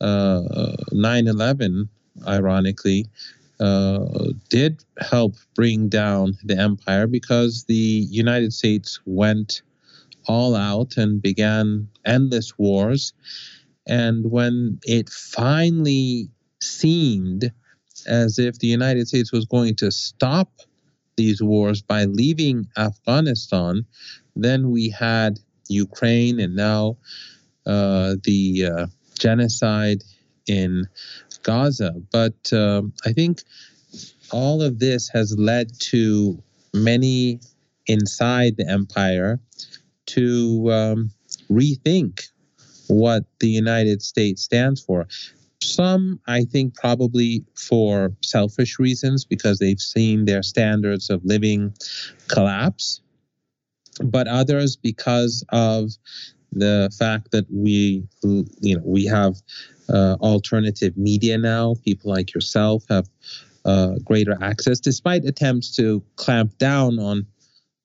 uh, 9 11, ironically, uh, did help bring down the empire because the United States went all out and began endless wars. And when it finally seemed as if the United States was going to stop these wars by leaving Afghanistan, then we had Ukraine and now uh, the uh, genocide in Gaza. But uh, I think all of this has led to many inside the empire to um, rethink what the United States stands for. Some, I think, probably for selfish reasons because they've seen their standards of living collapse, but others because of the fact that we, you know, we have uh, alternative media now. People like yourself have uh, greater access, despite attempts to clamp down on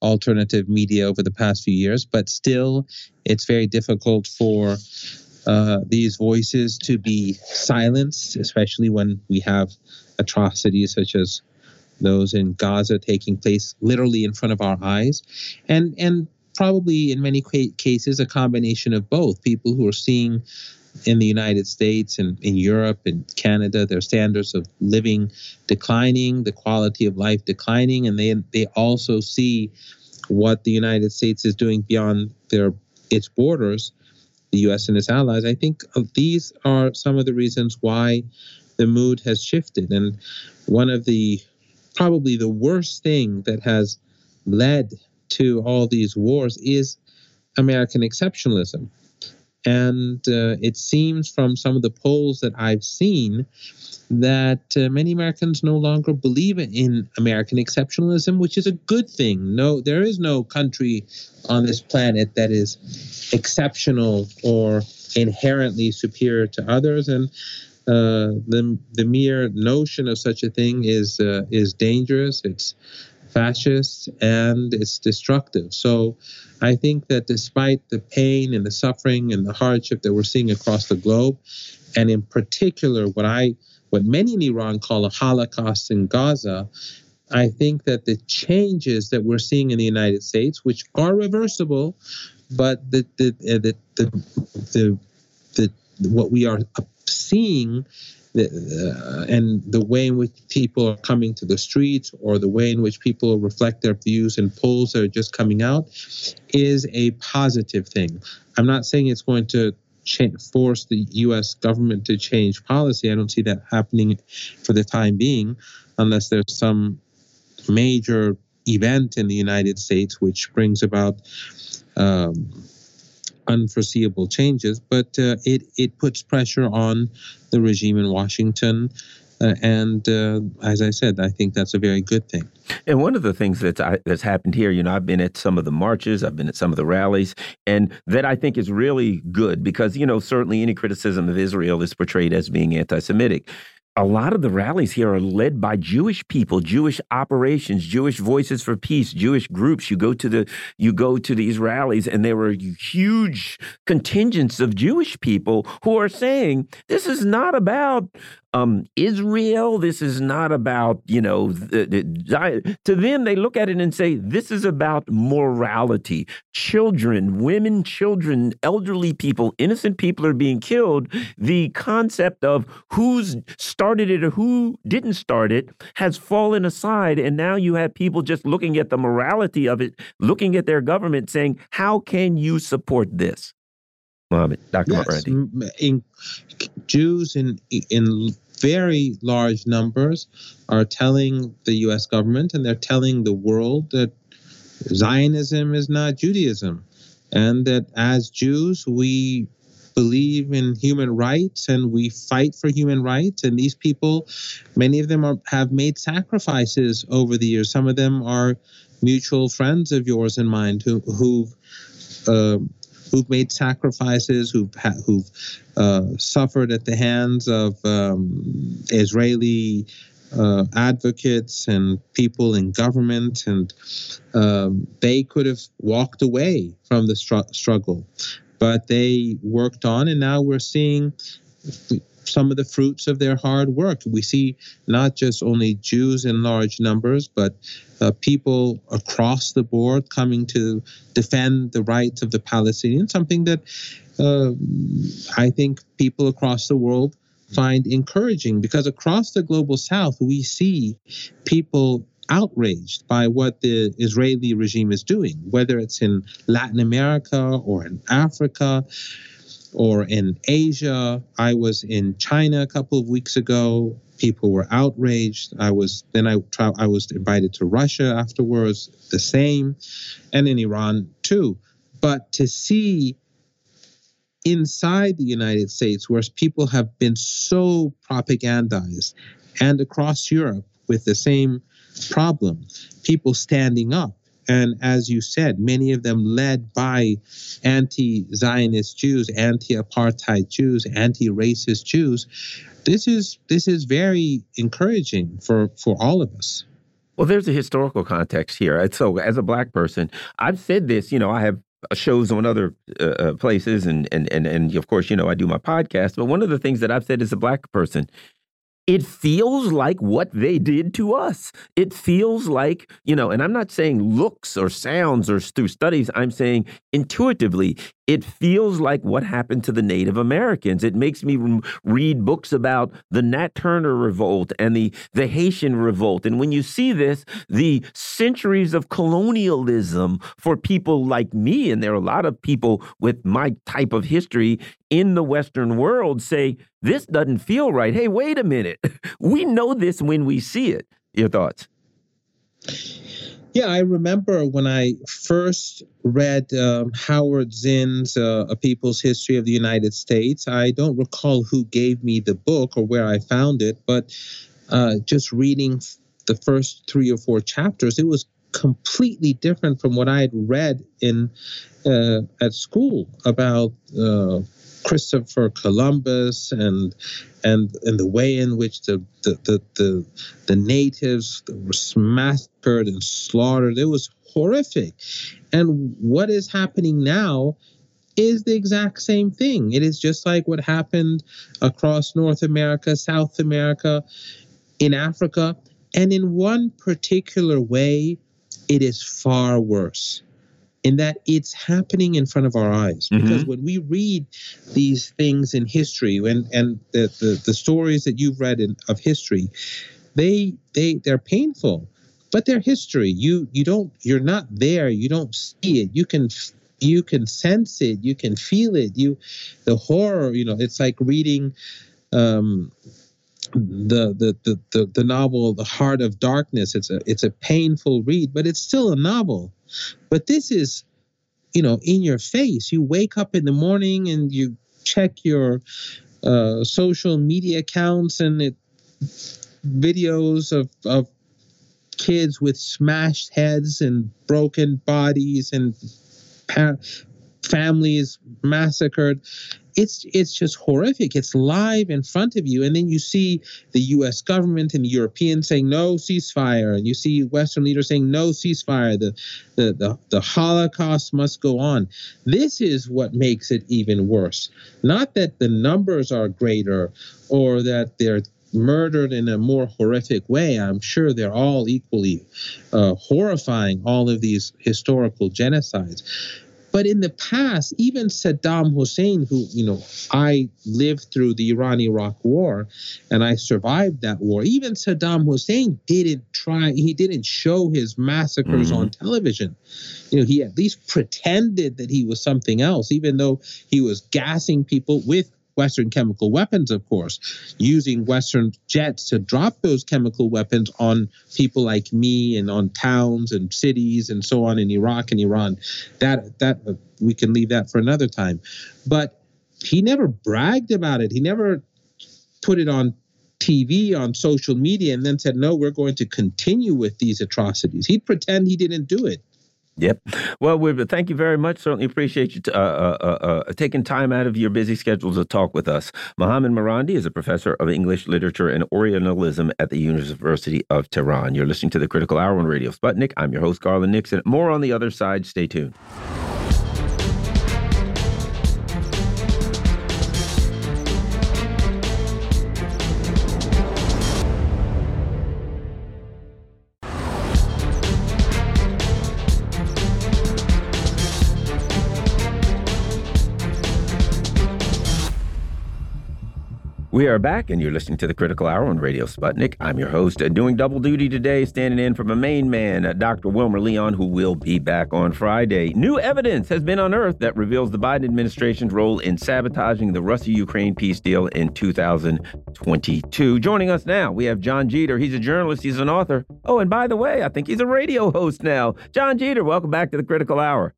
alternative media over the past few years. But still, it's very difficult for uh, these voices to be silenced, especially when we have atrocities such as those in Gaza taking place literally in front of our eyes, and and probably in many cases a combination of both. People who are seeing in the United States and in Europe and Canada their standards of living declining, the quality of life declining, and they they also see what the United States is doing beyond their its borders the U.S. and its allies. I think these are some of the reasons why the mood has shifted. And one of the probably the worst thing that has led to all these wars is American exceptionalism. And uh, it seems from some of the polls that I've seen that uh, many Americans no longer believe in American exceptionalism, which is a good thing. No, there is no country on this planet that is exceptional or inherently superior to others, and uh, the the mere notion of such a thing is uh, is dangerous. It's fascist and it's destructive. So I think that despite the pain and the suffering and the hardship that we're seeing across the globe, and in particular what I what many in Iran call a Holocaust in Gaza, I think that the changes that we're seeing in the United States, which are reversible, but the the the, the, the, the what we are seeing uh, and the way in which people are coming to the streets or the way in which people reflect their views in polls that are just coming out is a positive thing. I'm not saying it's going to force the U.S. government to change policy. I don't see that happening for the time being, unless there's some major event in the United States which brings about um, unforeseeable changes. But uh, it it puts pressure on the regime in Washington. Uh, and uh, as I said, I think that's a very good thing. And one of the things that's that's happened here, you know, I've been at some of the marches, I've been at some of the rallies, and that I think is really good because you know certainly any criticism of Israel is portrayed as being anti-Semitic a lot of the rallies here are led by Jewish people, Jewish operations, Jewish voices for peace, Jewish groups. You go to the you go to these rallies and there were huge contingents of Jewish people who are saying this is not about um, Israel. This is not about, you know, the, the, to them, they look at it and say, this is about morality. Children, women, children, elderly people, innocent people are being killed. The concept of who's started it or who didn't start it has fallen aside. And now you have people just looking at the morality of it, looking at their government saying, how can you support this? Mohammad, Dr. Yes, in, Jews in in very large numbers are telling the U.S. government and they're telling the world that Zionism is not Judaism, and that as Jews we believe in human rights and we fight for human rights. And these people, many of them are, have made sacrifices over the years. Some of them are mutual friends of yours and mine who, who've uh, who've made sacrifices, who've who've uh, suffered at the hands of um, Israeli uh, advocates and people in government, and um, they could have walked away from the str- struggle, but they worked on, and now we're seeing some of the fruits of their hard work. We see not just only Jews in large numbers, but uh, people across the board coming to defend the rights of the Palestinians, something that uh, I think people across the world find encouraging because across the global south, we see people outraged by what the Israeli regime is doing, whether it's in Latin America or in Africa or in Asia. I was in China a couple of weeks ago people were outraged. I was then I tra- I was invited to Russia afterwards, the same, and in Iran too. But to see inside the United States, where people have been so propagandized, and across Europe with the same problem, people standing up. And as you said, many of them led by anti Zionist Jews, anti apartheid Jews, anti racist Jews. This is this is very encouraging for, for all of us. Well, there's a historical context here. So, as a black person, I've said this. You know, I have shows on other uh, uh, places, and and and and of course, you know, I do my podcast. But one of the things that I've said as a black person it feels like what they did to us. It feels like, you know, and I'm not saying looks or sounds or through studies, I'm saying intuitively, it feels like what happened to the Native Americans. It makes me read books about the Nat Turner revolt and the, the Haitian revolt. And when you see this, the centuries of colonialism for people like me, and there are a lot of people with my type of history in the Western world say, this doesn't feel right. Hey, wait a minute. We know this when we see it. Your thoughts? Yeah, I remember when I first read um, Howard Zinn's uh, A People's History of the United States. I don't recall who gave me the book or where I found it, but uh, just reading the first three or four chapters, it was completely different from what I had read in uh, at school about uh, Christopher Columbus and and and the way in which the the the the, the natives were massacred and slaughtered it was horrific. And what is happening now is the exact same thing. It is just like what happened across north america south america in africa and in one particular way it is far worse in that it's happening in front of our eyes. Mm-hmm. Because when we read these things in history and, and the, the, the stories that you've read in, of history, they they they're painful, but they're history. You you don't you're not there. You don't see it. You can you can sense it. You can feel it. You the horror. You know, it's like reading. Um, the, the the the the novel The Heart of Darkness. It's a it's a painful read, but it's still a novel. But this is, you know, in your face. You wake up in the morning and you check your uh, social media accounts and it videos of of kids with smashed heads and broken bodies and pa- families massacred it's it's just horrific. It's live in front of you, and then you see the U.S. government and Europeans saying no ceasefire, and you see Western leaders saying no ceasefire. The the the, the Holocaust must go on. This is what makes it even worse. Not that the numbers are greater or that they're murdered in a more horrific way. I'm sure they're all equally uh, horrifying, all of these historical genocides. But in the past, even Saddam Hussein, who, you know, I lived through the Iran Iraq war and I survived that war, even Saddam Hussein didn't try, he didn't show his massacres mm-hmm. on television. You know, he at least pretended that he was something else, even though he was gassing people with Western chemical weapons, of course, using Western jets to drop those chemical weapons on people like me and on towns and cities and so on in Iraq and Iran. That that uh, we can leave that for another time. But he never bragged about it. He never put it on TV, on social media, and then said, no, we're going to continue with these atrocities. He'd pretend he didn't do it. Yep. Well, we thank you very much. Certainly appreciate you uh, uh, uh, uh, taking time out of your busy schedule to talk with us. Mohammad Marandi is a professor of English literature and Orientalism at the University of Tehran. You're listening to the Critical Hour on Radio Sputnik. I'm your host, Garland Nixon. More on the other side. Stay tuned. We are back, and you're listening to the Critical Hour on Radio Sputnik. I'm your host, uh, doing double duty today, standing in from a main man, uh, Dr. Wilmer Leon, who will be back on Friday. New evidence has been unearthed that reveals the Biden administration's role in sabotaging the Russia Ukraine peace deal in 2022. Joining us now, we have John Jeter. He's a journalist, he's an author. Oh, and by the way, I think he's a radio host now. John Jeter, welcome back to the Critical Hour.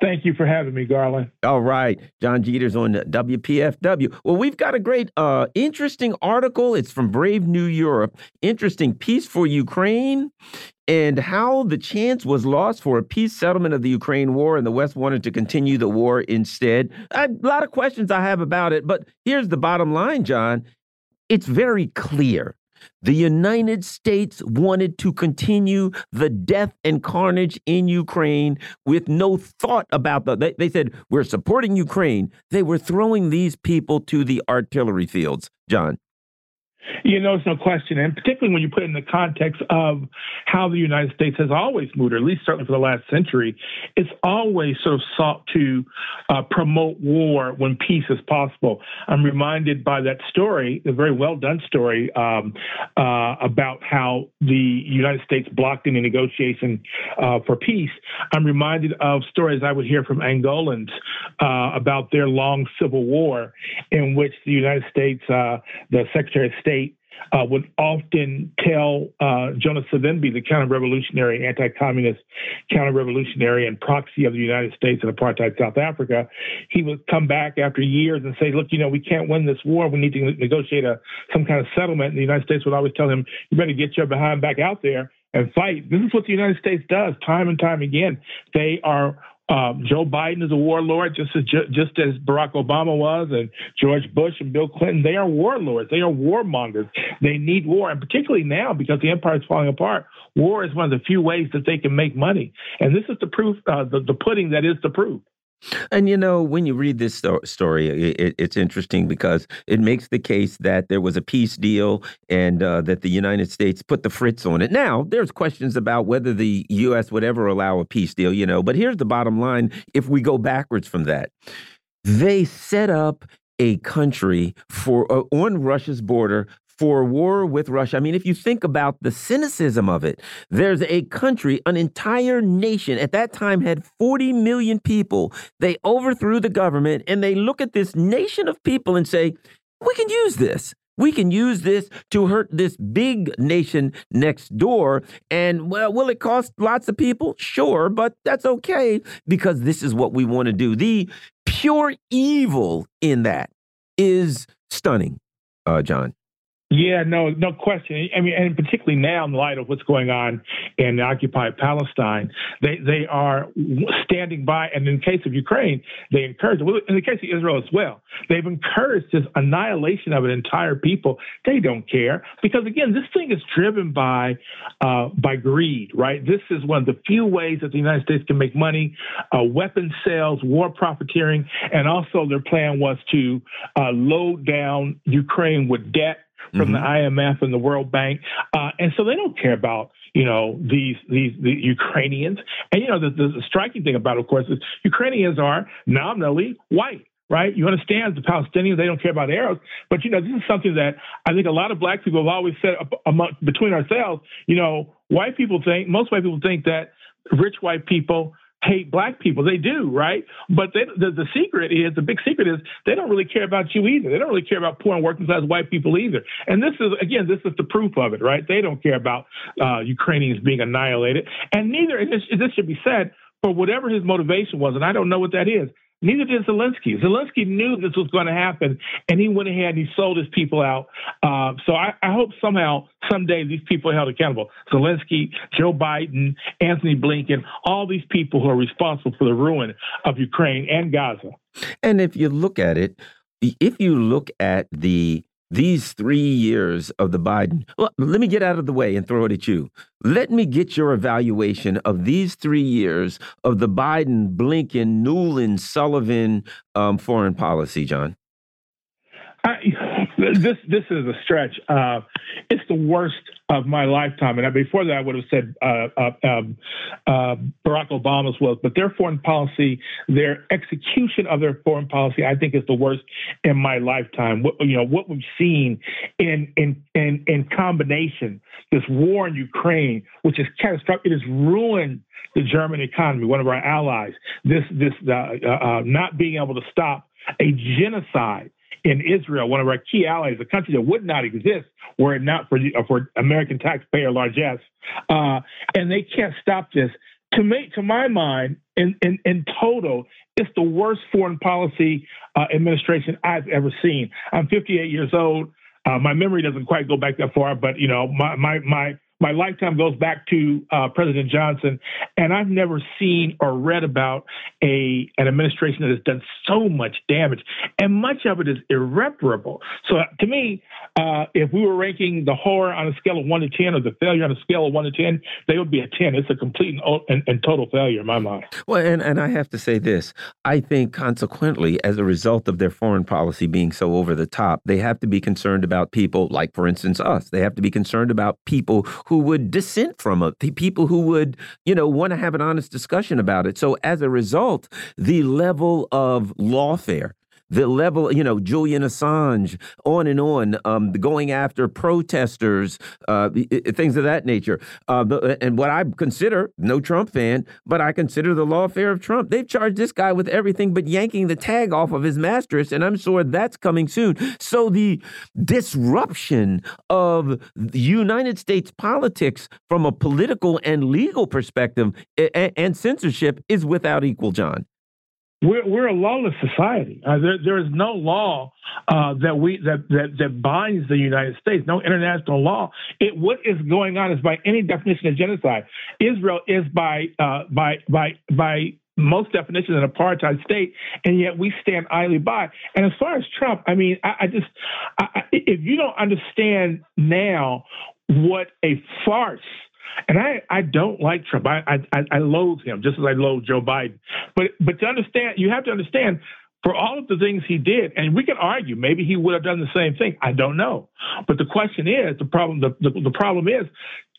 Thank you for having me, Garland. All right. John Jeter's on WPFW. Well, we've got a great, uh, interesting article. It's from Brave New Europe. Interesting peace for Ukraine and how the chance was lost for a peace settlement of the Ukraine war and the West wanted to continue the war instead. A lot of questions I have about it, but here's the bottom line, John. It's very clear the United States wanted to continue the death and carnage in Ukraine with no thought about the. They, they, said, We're supporting Ukraine. They were throwing these people to the artillery fields, John. You know, it's no question, and particularly when you put it in the context of how the United States has always moved, or at least certainly for the last century, it's always sort of sought to uh, promote war when peace is possible. I'm reminded by that story, a very well done story um, uh, about how the United States blocked any negotiation uh, for peace. I'm reminded of stories I would hear from Angolans uh, about their long civil war, in which the United States, uh, the Secretary of State, uh, would often tell uh, Jonas Savimbi, the counter-revolutionary, anti-communist counter-revolutionary and proxy of the United States and apartheid South Africa, he would come back after years and say, "Look, you know, we can't win this war. We need to negotiate a some kind of settlement." And the United States would always tell him, "You better get your behind back out there." And fight. This is what the United States does time and time again. They are um, Joe Biden is a warlord, just as just as Barack Obama was, and George Bush and Bill Clinton. They are warlords. They are warmongers. They need war, and particularly now because the empire is falling apart. War is one of the few ways that they can make money, and this is the proof, uh, the, the pudding that is the proof. And you know, when you read this sto story, it, it's interesting because it makes the case that there was a peace deal and uh, that the United States put the fritz on it. Now, there's questions about whether the U.S. would ever allow a peace deal, you know, but here's the bottom line if we go backwards from that, they set up a country for uh, on Russia's border for war with Russia. I mean, if you think about the cynicism of it, there's a country, an entire nation at that time had 40 million people. They overthrew the government and they look at this nation of people and say, we can use this. We can use this to hurt this big nation next door. And well, will it cost lots of people? Sure, but that's okay because this is what we want to do. The pure evil in that is stunning, uh, John. Yeah, no, no question. I mean, and particularly now in light of what's going on in occupied Palestine, they they are standing by. And in the case of Ukraine, they encourage. Well, in the case of Israel as well, they've encouraged this annihilation of an entire people. They don't care because again, this thing is driven by uh, by greed, right? This is one of the few ways that the United States can make money: uh, weapon sales, war profiteering, and also their plan was to uh, load down Ukraine with debt from mm-hmm. the IMF and the World Bank, uh, and so they don't care about you know these these the Ukrainians. And you know the, the, the striking thing about, it, of course, is Ukrainians are nominally white right? You understand the Palestinians, they don't care about Arabs. But, you know, this is something that I think a lot of black people have always said among, between ourselves. You know, white people think, most white people think that rich white people hate black people. They do, right? But they, the, the secret is, the big secret is, they don't really care about you either. They don't really care about poor and working class white people either. And this is, again, this is the proof of it, right? They don't care about uh, Ukrainians being annihilated. And neither, this, this should be said, for whatever his motivation was, and I don't know what that is, Neither did Zelensky. Zelensky knew this was going to happen, and he went ahead and he sold his people out. Uh, so I, I, hope somehow, someday, these people are held accountable. Zelensky, Joe Biden, Antony Blinken, all these people who are responsible for the ruin of Ukraine and Gaza. And if you look at it, if you look at the these three years of the Biden. Well, let me get out of the way and throw it at you. Let me get your evaluation of these three years of the Biden, Blinken, Nuland, Sullivan um, foreign policy, John. I, this this is a stretch. Uh, it's the worst of my lifetime. And before that, I would have said uh, uh, um, uh, Barack Obama's was. But their foreign policy, their execution of their foreign policy, I think is the worst in my lifetime. What, you know what we've seen in in in, in combination, this war in Ukraine, which is catastrophic. It has ruined the German economy, one of our allies. This this uh, uh, not being able to stop a genocide in Israel, one of our key allies, a country that would not exist were it not for uh, for American taxpayer largesse, uh, and they can't stop this. To me, to my mind, in in, in total, it's the worst foreign policy uh, administration I've ever seen. I'm 58 years old. Uh, my memory doesn't quite go back that far, but you know, my my my my lifetime goes back to uh, President Johnson, and I've never seen or read about a an administration that has done so much damage, and much of it is irreparable. So to me, uh, if we were ranking the horror on a scale of one to ten, or the failure on a scale of one to ten, they would be a ten. It's a complete and, and, and total failure in my mind. Well, and and I have to say this: I think consequently, as a result of their foreign policy being so over the top, they have to be concerned about people like, for instance, us. They have to be concerned about people who would dissent from it, people who would, you know, want to have an honest discussion about it. So as a result, the level of lawfare the level, you know, Julian Assange, on and on, um, going after protesters, uh, things of that nature. Uh, and what I consider, no Trump fan, but I consider the lawfare of Trump. They've charged this guy with everything but yanking the tag off of his mattress, and I'm sure that's coming soon. So the disruption of United States politics from a political and legal perspective and censorship is without equal, John. We're, we're a lawless society. Uh, there, there is no law uh, that we that, that that binds the United States. No international law. It what is going on is by any definition of genocide. Israel is by uh, by by by most definitions an apartheid state, and yet we stand idly by. And as far as Trump, I mean, I, I just I, if you don't understand now what a farce and I, I don't like Trump. I, I, I loathe him just as I loathe Joe Biden. But but to understand, you have to understand for all of the things he did, and we can argue maybe he would have done the same thing. I don't know. But the question is, the problem the, the, the problem is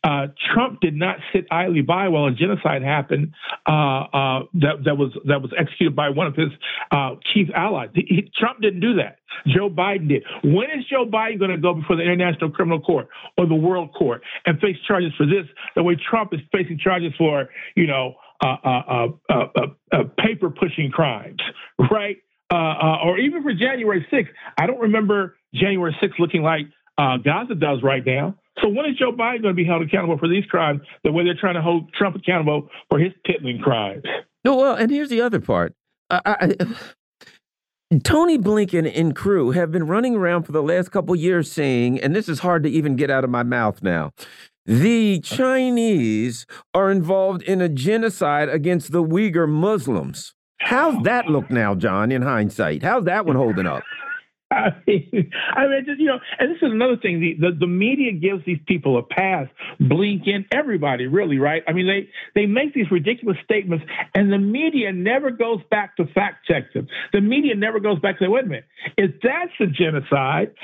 uh, Trump did not sit idly by while a genocide happened uh, uh, that, that was that was executed by one of his uh, chief allies. He, Trump didn't do that. Joe Biden did. When is Joe Biden going to go before the International Criminal Court or the World Court and face charges for this? The way Trump is facing charges for, you know, uh, uh, paper pushing crimes, right? or even for January 6th. I don't remember January 6th looking like Gaza does right now. So when is Joe Biden going to be held accountable for these crimes the way they're trying to hold Trump accountable for his piddling crimes? No, well, and here's the other part. I, I, Tony Blinken and crew have been running around for the last couple years saying, and this is hard to even get out of my mouth now. The Chinese are involved in a genocide against the Uyghur Muslims. How's that look now, John, in hindsight? How's that one holding up? I mean, I just you know, and this is another thing. The, the, the media gives these people a pass. Blinken, everybody, really, right? I mean, they they make these ridiculous statements, and the media never goes back to fact check them. The media never goes back to say, wait a minute, if that's a genocide,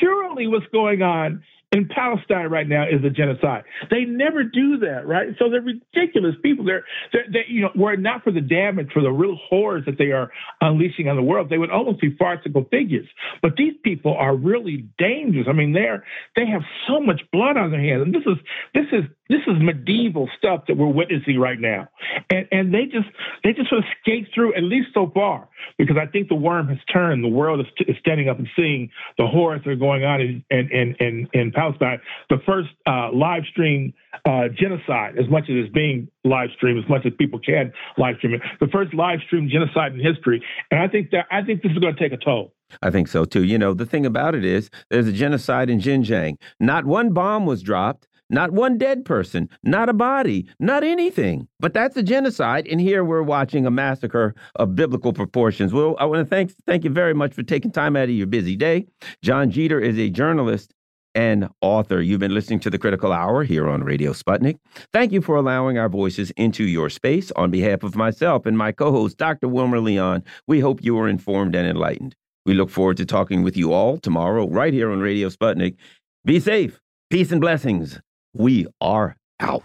surely what's going on in Palestine right now is a genocide. They never do that, right? So they're ridiculous people. They're, they're they, you know, were it not for the damage, for the real horrors that they are unleashing on the world, they would almost be farcical figures. But these people are really dangerous. I mean, they're they have so much blood on their hands, and this is this is this is medieval stuff that we're witnessing right now, and and they just they just sort of skate through at least so far because I think the worm has turned. The world is, is standing up and seeing the horrors that are going on in in in, in, in Palestine. The first uh, live stream uh, genocide, as much as it's being live streamed, as much as people can live stream it, the first live stream genocide in history, and I think that I think this is going to take a toll. I think so too. You know, the thing about it is, there's a genocide in Xinjiang. Not one bomb was dropped. Not one dead person, not a body, not anything. But that's a genocide. And here we're watching a massacre of biblical proportions. Well, I want to thank thank you very much for taking time out of your busy day. John Jeter is a journalist and author. You've been listening to the Critical Hour here on Radio Sputnik. Thank you for allowing our voices into your space. On behalf of myself and my co host, Dr. Wilmer Leon, we hope you are informed and enlightened. We look forward to talking with you all tomorrow, right here on Radio Sputnik. Be safe. Peace and blessings. We are out.